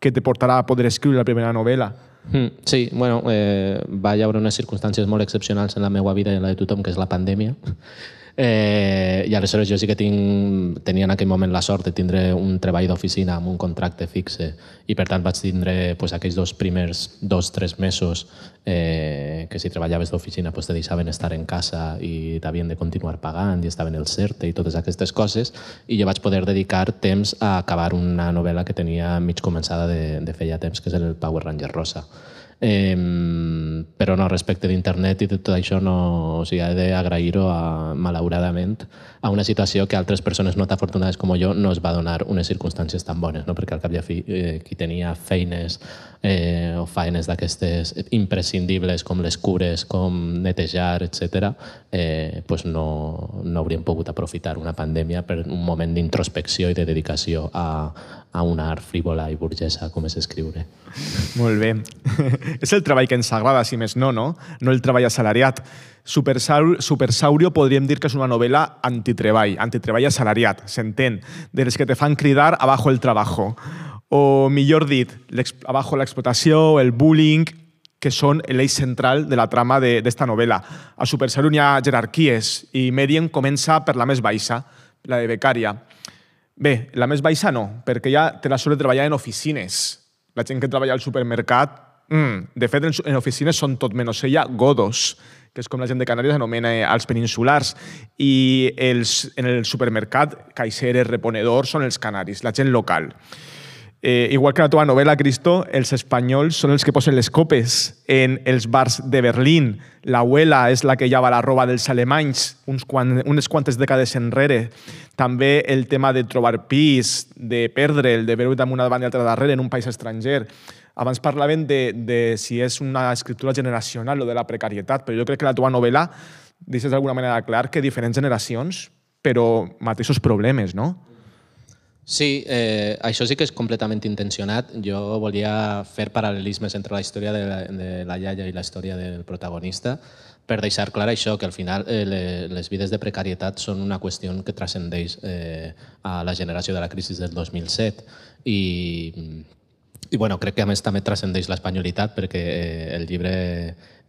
que te portarà a poder escriure la primera novel·la. Mm, sí, bueno, eh, va haver unes circumstàncies molt excepcionals en la meva vida i en la de tothom, que és la pandèmia. Eh, I aleshores jo sí que tinc, tenia en aquell moment la sort de tindre un treball d'oficina amb un contracte fixe i per tant vaig tindre pues, aquells dos primers dos, tres mesos eh, que si treballaves d'oficina pues, te deixaven estar en casa i t'havien de continuar pagant i estaven el CERTE i totes aquestes coses i jo vaig poder dedicar temps a acabar una novel·la que tenia mig començada de, de feia temps, que és el Power Ranger Rosa. Eh, però no, respecte d'internet i tot això, no, o sigui, he d'agrair-ho, malauradament, a una situació que altres persones no tan afortunades com jo no es va donar unes circumstàncies tan bones, no? perquè al cap i a fi eh, qui tenia feines eh, o faenes d'aquestes imprescindibles com les cures, com netejar, etc., eh, pues no, no hauríem pogut aprofitar una pandèmia per un moment d'introspecció i de dedicació a, a una art frívola i burgesa com és escriure. Molt bé. (laughs) és el treball que ens agrada, si més no, no? No el treball assalariat. Supersau Supersaurio podríem dir que és una novel·la antitreball, antitreball assalariat, s'entén, de les que te fan cridar abajo el trabajo. O, millor dit, abajo la explotació, el bullying, que són l'eix central de la trama de- d'esta novel·la. A Supersaurio hi ha jerarquies i Meriem comença per la més baixa, la de becària. Bé, la més baixa no, perquè ja té la sort de treballar en oficines. La gent que treballa al supermercat, mm, de fet, en, oficines són tot menys ella godos, que és com la gent de Canàries anomena eh, als peninsulars. I els, en el supermercat, caixeres, reponedors, són els canaris, la gent local. Eh, igual que la teva novel·la, Cristo, els espanyols són els que posen les copes en els bars de Berlín. L'abuela és la que llava la roba dels alemanys uns quan, unes quantes dècades enrere. També el tema de trobar pis, de perdre'l, de veure amb una davant i altra darrere en un país estranger. Abans parlaven de, de si és una escriptura generacional o de la precarietat, però jo crec que la teva novel·la deixes d'alguna manera clar que diferents generacions, però mateixos problemes, no? Sí, eh, això sí que és completament intencionat. Jo volia fer paral·lelismes entre la història de la, de la iaia i la història del protagonista per deixar clar això, que al final eh, le, les vides de precarietat són una qüestió que transcendeix eh, a la generació de la crisi del 2007 i, i bueno, crec que a més també transcendeix l'espanyolitat perquè eh, el llibre,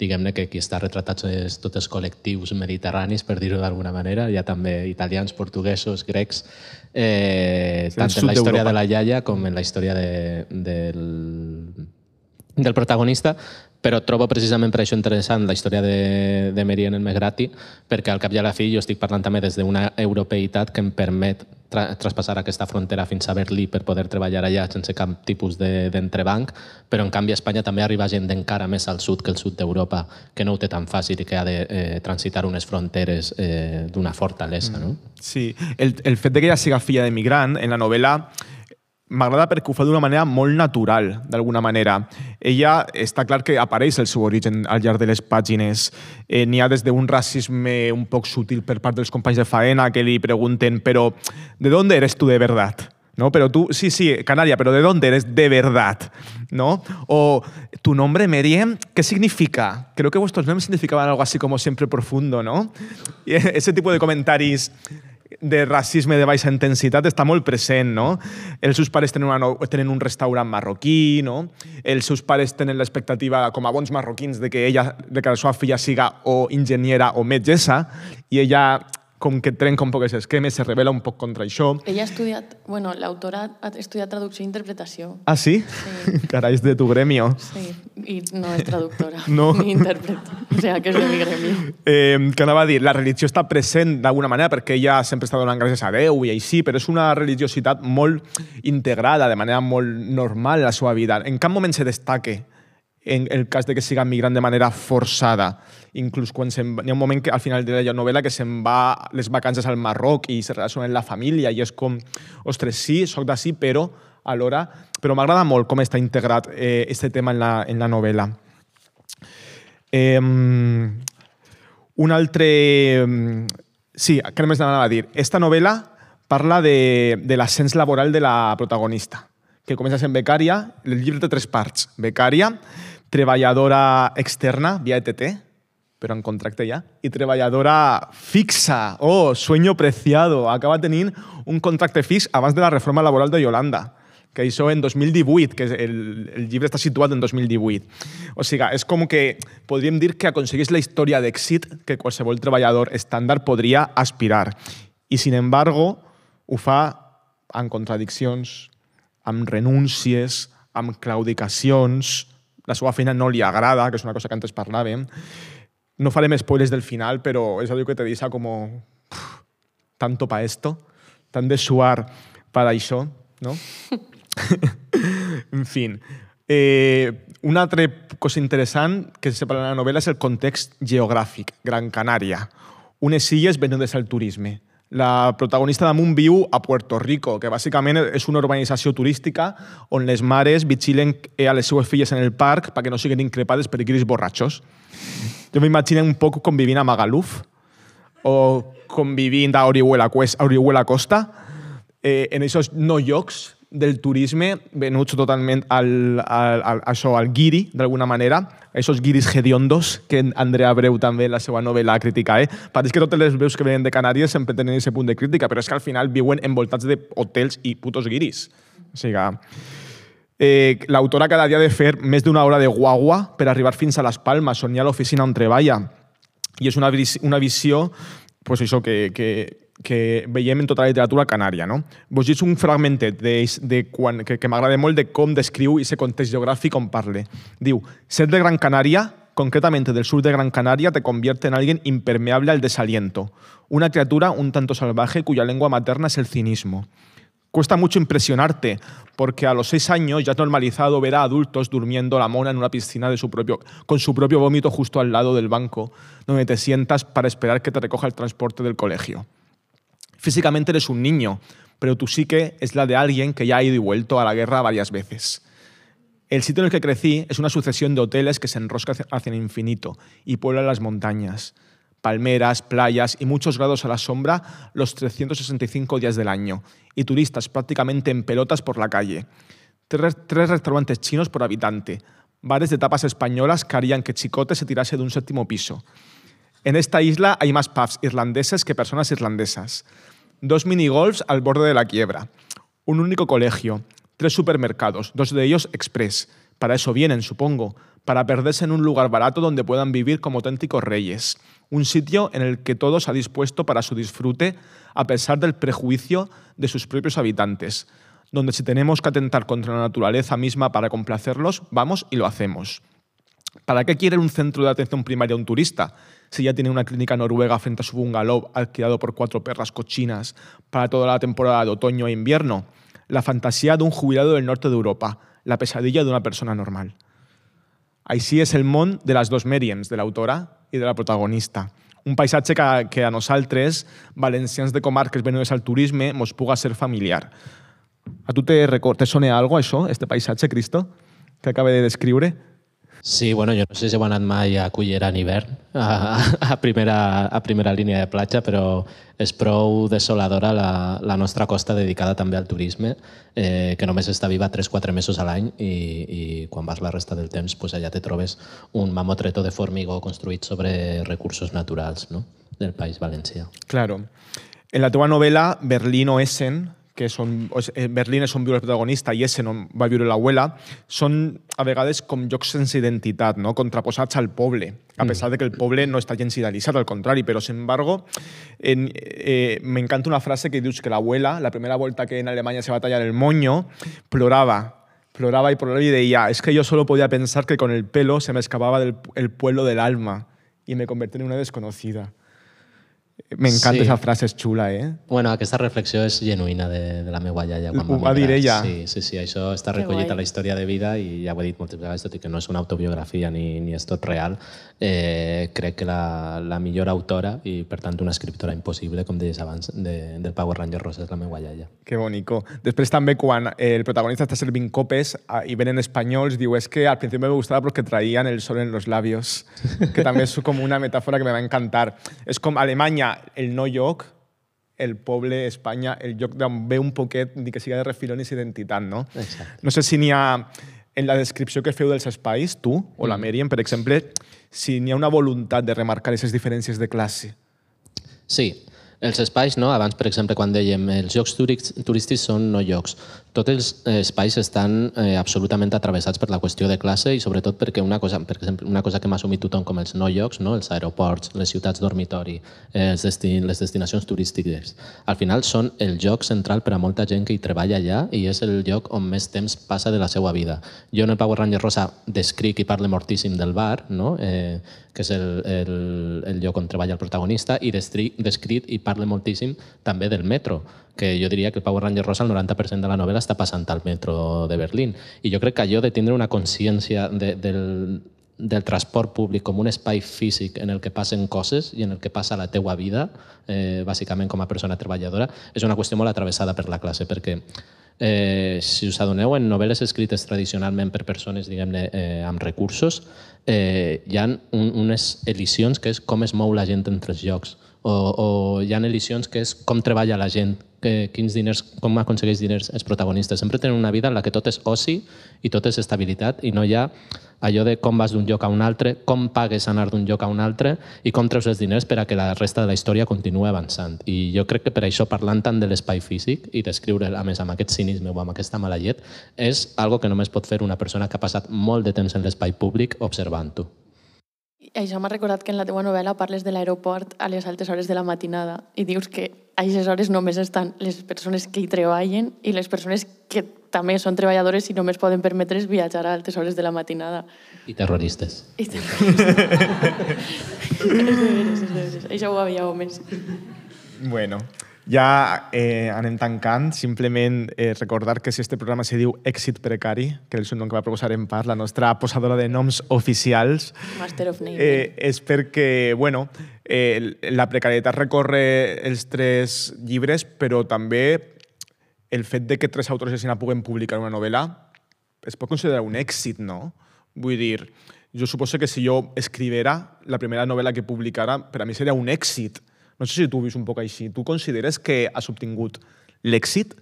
diguem-ne que qui està retratat és tots els col·lectius mediterranis, per dir-ho d'alguna manera. Hi ha també italians, portuguesos, grecs, eh, Sí, tant en la història de la iaia com en la història de, del, del protagonista, però trobo precisament per això interessant la història de, de Merien en Megrati, perquè al cap i a la fi jo estic parlant també des d'una europeïtat que em permet tra traspassar aquesta frontera fins a Berlí per poder treballar allà sense cap tipus de- d'entrebanc, però en canvi a Espanya també arriba gent d'encara més al sud que el sud d'Europa, que no ho té tan fàcil i que ha de eh, transitar unes fronteres eh, d'una fortalesa. No? Sí, el, el fet de que ella siga filla d'emigrant en la novel·la m'agrada perquè ho fa d'una manera molt natural, d'alguna manera. Ella està clar que apareix el seu origen al llarg de les pàgines. Eh, N'hi ha des d'un racisme un poc sutil per part dels companys de faena que li pregunten però ¿de dónde eres tú de verdad? ¿no? Pero tú, sí, sí, Canaria, pero ¿de dónde eres de verdad? ¿no? O tu nombre, Meriem, ¿qué significa? Creo que vuestros nombres significaban algo así como siempre profundo, ¿no? Y (laughs) ese tipo de comentarios de racisme de baixa intensitat està molt present, no? Els seus pares tenen, una, tenen un restaurant marroquí, no? Els seus pares tenen l'expectativa, com a bons marroquins, de que, ella, de que la seva filla siga o enginyera o metgessa, i ella, com que trenca un poc aquests esquemes, se revela un poc contra això. Ella ha estudiat, bueno, l'autora ha estudiat traducció i interpretació. Ah, sí? Sí. (laughs) Carai, és de tu gremio. Sí, i no és traductora, (laughs) No. ni intèrpret. O sigui, que és de mi gremi. Eh, que anava a dir, la religió està present d'alguna manera perquè ella sempre està donant gràcies a Déu i així, però és una religiositat molt integrada, de manera molt normal a la seva vida. En cap moment se destaque en el cas de que siga migrant de manera forçada. Inclús quan se'n va, hi ha un moment que al final de la novel·la que se'n va les vacances al Marroc i se relaciona amb la família i és com, ostres, sí, sóc d'ací, però alhora... Però m'agrada molt com està integrat eh, este tema en la, en la novel·la. Eh, un altre... Sí, què més anava a dir? Esta novel·la parla de, de l'ascens laboral de la protagonista, que comença sent becària. El llibre té tres parts. Becària, treballadora externa, via ETT, però en contracte ja, i treballadora fixa. Oh, sueño preciado. Acaba tenint un contracte fix abans de la reforma laboral de Yolanda que això en 2018, que el, el llibre està situat en 2018. O sigui, és com que podríem dir que aconsegueix la història d'èxit que qualsevol treballador estàndard podria aspirar. I, sin embargo, ho fa amb contradiccions, amb renúncies, amb claudicacions, la seva feina no li agrada, que és una cosa que antes parlàvem. No farem spoilers del final, però és allò que te deixa com tanto pa esto, tan de suar para això, no? (laughs) en fin. Eh, una altra cosa interessant que se parla en la novel·la és el context geogràfic. Gran Canària. Unes illes venudes al turisme. La protagonista damunt viu a Puerto Rico, que bàsicament és una urbanització turística on les mares vigilen a les seues en el parc perquè no siguin increpades per guiris borratxos. Jo m'imagino un poc convivint a Magaluf o convivint a Orihuela, a Orihuela Costa, eh, en aquests no llocs del turisme venuts totalment al, al, al, això, al guiri, d'alguna manera, aquests guiris hediondos que Andrea Breu també en la seva novel·la critica. Eh? Pareix que totes les veus que venen de Canàries sempre tenen aquest punt de crítica, però és que al final viuen envoltats d'hotels i putos guiris. O sigui, eh, l'autora cada dia ha de fer més d'una hora de guagua per arribar fins a les Palmes, on hi ha l'oficina on treballa. I és una, vis- una visió pues això, que, que, que veiem en tota la literatura canària. No? Vos llegeixo un fragmentet de, de quan, que, que m'agrada molt de com descriu aquest context geogràfic on parle. Diu, ser de Gran Canaria, concretamente del sur de Gran Canaria, te convierte en alguien impermeable al desaliento. Una criatura un tanto salvaje cuya lengua materna es el cinismo. Cuesta mucho impresionarte, porque a los seis años ya es normalizado ver a adultos durmiendo la mona en una piscina de su propio, con su propio vómito justo al lado del banco, donde te sientas para esperar que te recoja el transporte del colegio. Físicamente eres un niño, pero tu psique es la de alguien que ya ha ido y vuelto a la guerra varias veces. El sitio en el que crecí es una sucesión de hoteles que se enrosca hacia- el infinito y puebla las montañas. Palmeras, playas y muchos grados a la sombra los 365 días del año. Y turistas prácticamente en pelotas por la calle. Tres, tres restaurantes chinos por habitante. Bares de tapas españolas que harían que Chicote se tirase de un séptimo piso. En esta isla hay más pubs irlandeses que personas irlandesas. Dos minigolfs al borde de la quiebra. Un único colegio. Tres supermercados, dos de ellos express. Para eso vienen, supongo. Para perderse en un lugar barato donde puedan vivir como auténticos reyes. Un sitio en el que todo se ha dispuesto para su disfrute a pesar del prejuicio de sus propios habitantes. Donde si tenemos que atentar contra la naturaleza misma para complacerlos, vamos y lo hacemos. ¿Para qué quiere un centro de atención primaria un turista si ya tiene una clínica noruega frente a su bungalow alquilado por cuatro perras cochinas para toda la temporada de otoño e invierno? La fantasía de un jubilado del norte de Europa, la pesadilla de una persona normal. Així és el món de les dos Meriens, de l'autora i de la protagonista. Un paisatge que, que a nosaltres, valencians de comarques venudes al turisme, mos puga ser familiar. A tu te, te sona algo això, este paisatge, Cristo, que acaba de descriure? Sí, bueno, jo no sé si heu anat mai a Cullera en hivern, a, a, primera, a primera línia de platja, però és prou desoladora la, la nostra costa dedicada també al turisme, eh, que només està viva 3-4 mesos a l'any i, i quan vas la resta del temps pues allà te trobes un mamotreto de formigó construït sobre recursos naturals no? del País Valencià. Claro. En la teva novel·la, Berlín o Essen, que són, eh, Berlín és on viu el protagonista i Essen on va viure l'abuela, són a vegades com jocs sense identitat, no? contraposats al poble, a pesar de que el poble no està gens idealitzat, al contrari, però, sin embargo, en, eh, me encanta una frase que dius que la abuela, la primera volta que en Alemanya se va tallar el moño, ploraba, ploraba y ploraba y decía, es que yo solo podía pensar que con el pelo se me escapaba del el pueblo del alma y me convertí en una desconocida. Me encanta Sí. esa frase, és xula, eh? Bueno, aquesta reflexió és genuïna de, de la meva iaia. Quan Ho va dir ella. Sí, sí, sí, això està recollit a la història de vida i ja ho he dit moltes vegades, tot i que no és una autobiografia ni, ni és tot real. Eh, crec que la, la millor autora i, per tant, una escriptora impossible, com deies abans, de, del Power Ranger Rosa és la meva iaia. Que bonico. Després també quan el protagonista està servint copes ah, i venen espanyols, diu, es que al principio me gustaba porque traían el sol en los labios, que també és com una metàfora que me va encantar. És com Alemanya, el no lloc, el poble, Espanya, el lloc d'on ve un poquet, ni que siga de refilón i identitat, no? Exacte. No sé si n'hi ha, en la descripció que feu dels espais, tu o la Mm. Meriam, per exemple, si n'hi ha una voluntat de remarcar aquestes diferències de classe. Sí, els espais, no? abans, per exemple, quan dèiem els llocs turístics són no llocs. Tots els eh, espais estan eh, absolutament atravessats per la qüestió de classe i sobretot perquè una cosa, per exemple, una cosa que m'ha assumit tothom com els no llocs, no? els aeroports, les ciutats dormitori, eh, els desti les destinacions turístiques, al final són el lloc central per a molta gent que hi treballa allà i és el lloc on més temps passa de la seva vida. Jo en el Power Ranger Rosa descric i parle moltíssim del bar, no? eh, que és el, el, el lloc on treballa el protagonista, i descrit, descrit i parle moltíssim també del metro, que jo diria que el Power Ranger Rosa, el 90% de la novel·la està passant al metro de Berlín. I jo crec que allò de tindre una consciència de, del, del transport públic com un espai físic en el que passen coses i en el que passa la teua vida, eh, bàsicament com a persona treballadora, és una qüestió molt atravessada per la classe, perquè eh, si us adoneu, en novel·les escrites tradicionalment per persones, diguem-ne, eh, amb recursos, eh, hi ha un, unes elisions que és com es mou la gent entre els llocs, o, o hi ha elisions que és com treballa la gent, que, quins diners, com aconsegueix diners els protagonistes. Sempre tenen una vida en la que tot és oci i tot és estabilitat i no hi ha allò de com vas d'un lloc a un altre, com pagues anar d'un lloc a un altre i com treus els diners per a que la resta de la història continuï avançant. I jo crec que per això, parlant tant de l'espai físic i descriure, a més, amb aquest cinisme o amb aquesta mala llet, és algo que només pot fer una persona que ha passat molt de temps en l'espai públic observant-ho. Això m'ha recordat que en la teua novel·la parles de l'aeroport a les altes hores de la matinada i dius que a aquestes hores només estan les persones que hi treballen i les persones que també són treballadores i només poden permetre's viatjar a altes hores de la matinada. I terroristes. I terroristes. (laughs) és de veres, és de veres. Això ho havia homes. Bueno, ja eh, anem tancant. Simplement eh, recordar que si este programa se diu Èxit Precari, que és un nom que va proposar en part la nostra posadora de noms oficials, Master of Name. eh, és perquè, bueno, eh, la precarietat recorre els tres llibres, però també el fet de que tres autors de escena puguen publicar una novel·la es pot considerar un èxit, no? Vull dir, jo suposo que si jo escrivera la primera novel·la que publicara, per a mi seria un èxit. No sé si tu ho vius un poc així. Tu consideres que has obtingut l'èxit?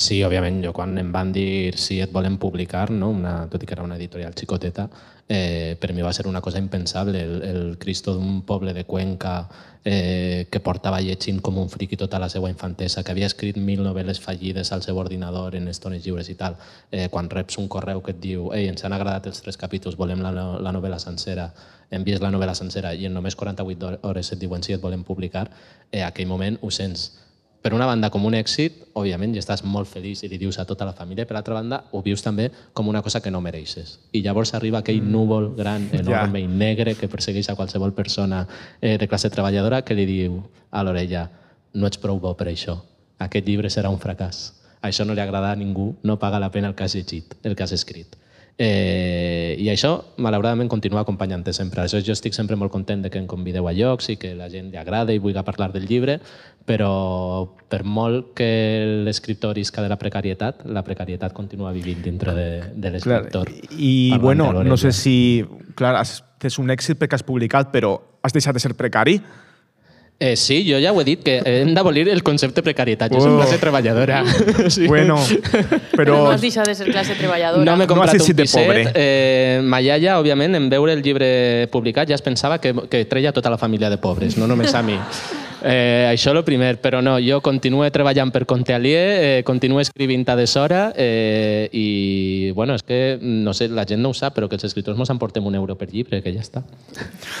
Sí, òbviament, jo quan em van dir si et volen publicar, no? una, tot i que era una editorial xicoteta, eh, per mi va ser una cosa impensable. El, el Cristo d'un poble de Cuenca eh, que portava llegint com un friqui tota la seva infantesa, que havia escrit mil novel·les fallides al seu ordinador en estones lliures i tal, eh, quan reps un correu que et diu ei, ens han agradat els tres capítols, volem la, la novel·la sencera, envies la novel·la sencera i en només 48 hores et diuen si et volen publicar, eh, aquell moment ho sents per una banda com un èxit, òbviament, i estàs molt feliç i li dius a tota la família, per l'altra banda ho vius també com una cosa que no mereixes. I llavors arriba aquell núvol gran, enorme i negre que persegueix a qualsevol persona eh, de classe treballadora que li diu a l'orella no ets prou bo per això, aquest llibre serà un fracàs. Això no li agrada a ningú, no paga la pena el que has llegit, el que has escrit. Eh, I això, malauradament, continua acompanyant-te sempre. Això jo estic sempre molt content de que em convideu a llocs i que la gent li agrada i vulgui parlar del llibre, però per molt que l'escriptor isca de la precarietat, la precarietat continua vivint dintre de, de l'escriptor. I, bueno, no sé si... Clar, has, és un èxit perquè has publicat, però has deixat de ser precari? Eh, sí, jo ja ho he dit, que hem d'abolir el concepte precarietat. Jo Oh. soc classe treballadora. (laughs) sí. Bueno, Però (laughs) però... no has deixat de ser classe treballadora. No m'he No comprat has un piset. pobre. Eh, ma iaia, òbviament, en veure el llibre publicat ja es pensava que, que treia tota la família de pobres, no només a mi. (laughs) Eh, això el primer, però no, jo continuo treballant per compte aliè, eh, continuo escrivint a deshora eh, i, bueno, és que, no sé, la gent no ho sap, però que els escriptors mos emportem un euro per llibre, que ja està.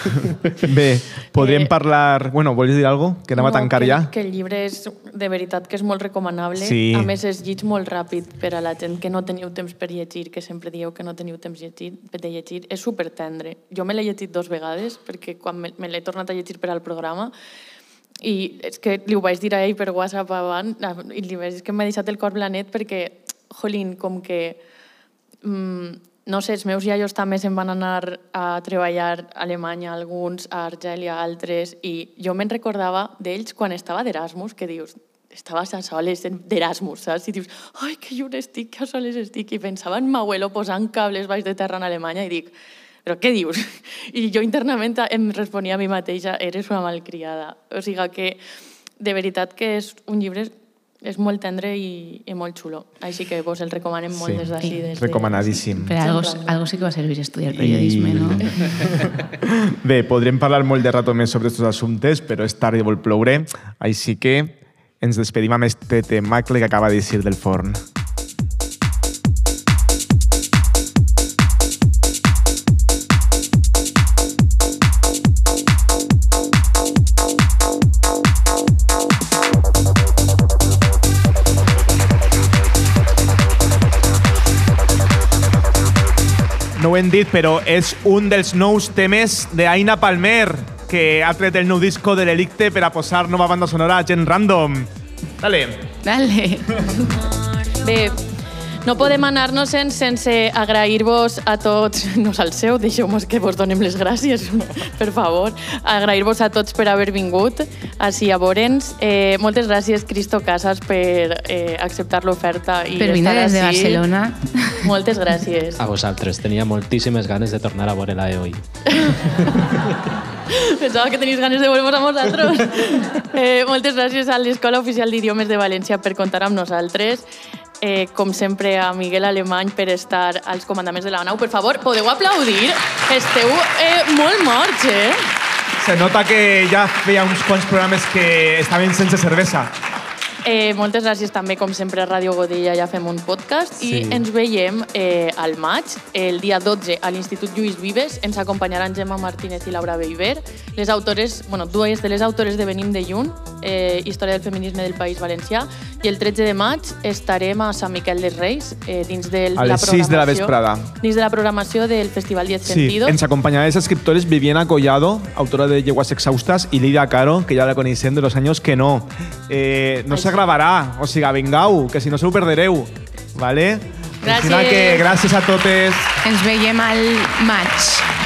(laughs) Bé, podríem parlar... Bueno, volies dir alguna cosa? Que anem a tancar que, ja? Que el llibre és, de veritat, que és molt recomanable. Sí. A més, és llig molt ràpid per a la gent que no teniu temps per llegir, que sempre dieu que no teniu temps llegir, de llegir. És super tendre. Jo me l'he llegit dos vegades, perquè quan me, me l'he tornat a llegir per al programa, i és que li ho vaig dir a ell per WhatsApp abans, i li vaig dir que m'ha deixat el cor blanet perquè, jolín, com que mm, no sé, els meus iaios també se'n van anar a treballar a Alemanya, alguns, a Argèlia, altres, i jo me'n recordava d'ells quan estava d'Erasmus, que dius, estaves a soles d'Erasmus, saps? I dius, ai, que lliure estic, que a soles estic. I pensava en m'abuelo posant cables baix de terra en Alemanya i dic, però què dius? (laughs) I jo internament em responia a mi mateixa, eres una malcriada. O sigui que, de veritat que és un llibre és molt tendre i, i molt xulo. Així que vos el recomanem molt des d'ací. des de- recomanadíssim. Pero algo, algo sí que va a servir estudiar periodisme, ¿no? (laughs) Bé, podrem parlar molt de rato més sobre aquests assumptes, però és tard i vol ploure, així que ens despedim amb este temacle que acaba de dir del forn. No ho hem dit, però és un dels nous temes d'Aina Palmer, que ha tret el nou disco de l'Elicte per a posar nova banda sonora a gent random. Dale. Dale. (laughs) Bé, No podem anar-nos-en sense agrair-vos a tots, (laughs) no salseu, deixeu-nos que vos donem les gràcies, (laughs) per favor. Agrair-vos a tots per haver vingut així a veure'ns. Eh, moltes gràcies, Cristo Casas, per eh, acceptar l'oferta i Per estar des de. Barcelona. (laughs) Moltes gràcies. A vosaltres. Tenia moltíssimes ganes de tornar a veure la EOI. Pensava que tenies ganes de veure-vos a vosaltres. eh, moltes gràcies a l'Escola Oficial d'Idiomes de València per comptar amb nosaltres. Eh, com sempre, a Miguel Alemany per estar als comandaments de la nau. Per favor, podeu aplaudir? Esteu eh, molt morts, eh? Se nota que ja feia uns quants programes que estaven sense cervesa. Eh, moltes gràcies també, com sempre, a Ràdio Godella ja fem un podcast i Sí. ens veiem eh, al maig, el dia 12, a l'Institut Lluís Vives. Ens acompanyaran Gemma Martínez i Laura Beiber, les autores, bueno, dues de les autores de Venim de Lluny, eh, Història del feminisme del País Valencià, i el 13 de maig estarem a Sant Miquel dels Reis, eh, dins de la les 6 de la programació- vesprada. Dins de la programació del Festival 10 Sí, Sentidos. ens acompañará las escritores Viviana Collado, autora de Yeguas Exhaustas, y Lidia Caro, que ya la conocen de los años que no. Eh, no se grabará, o siga, vengau, que si no se ho perdereu. ¿Vale? Gràcies. Que gràcies a totes. Ens veiem al maig.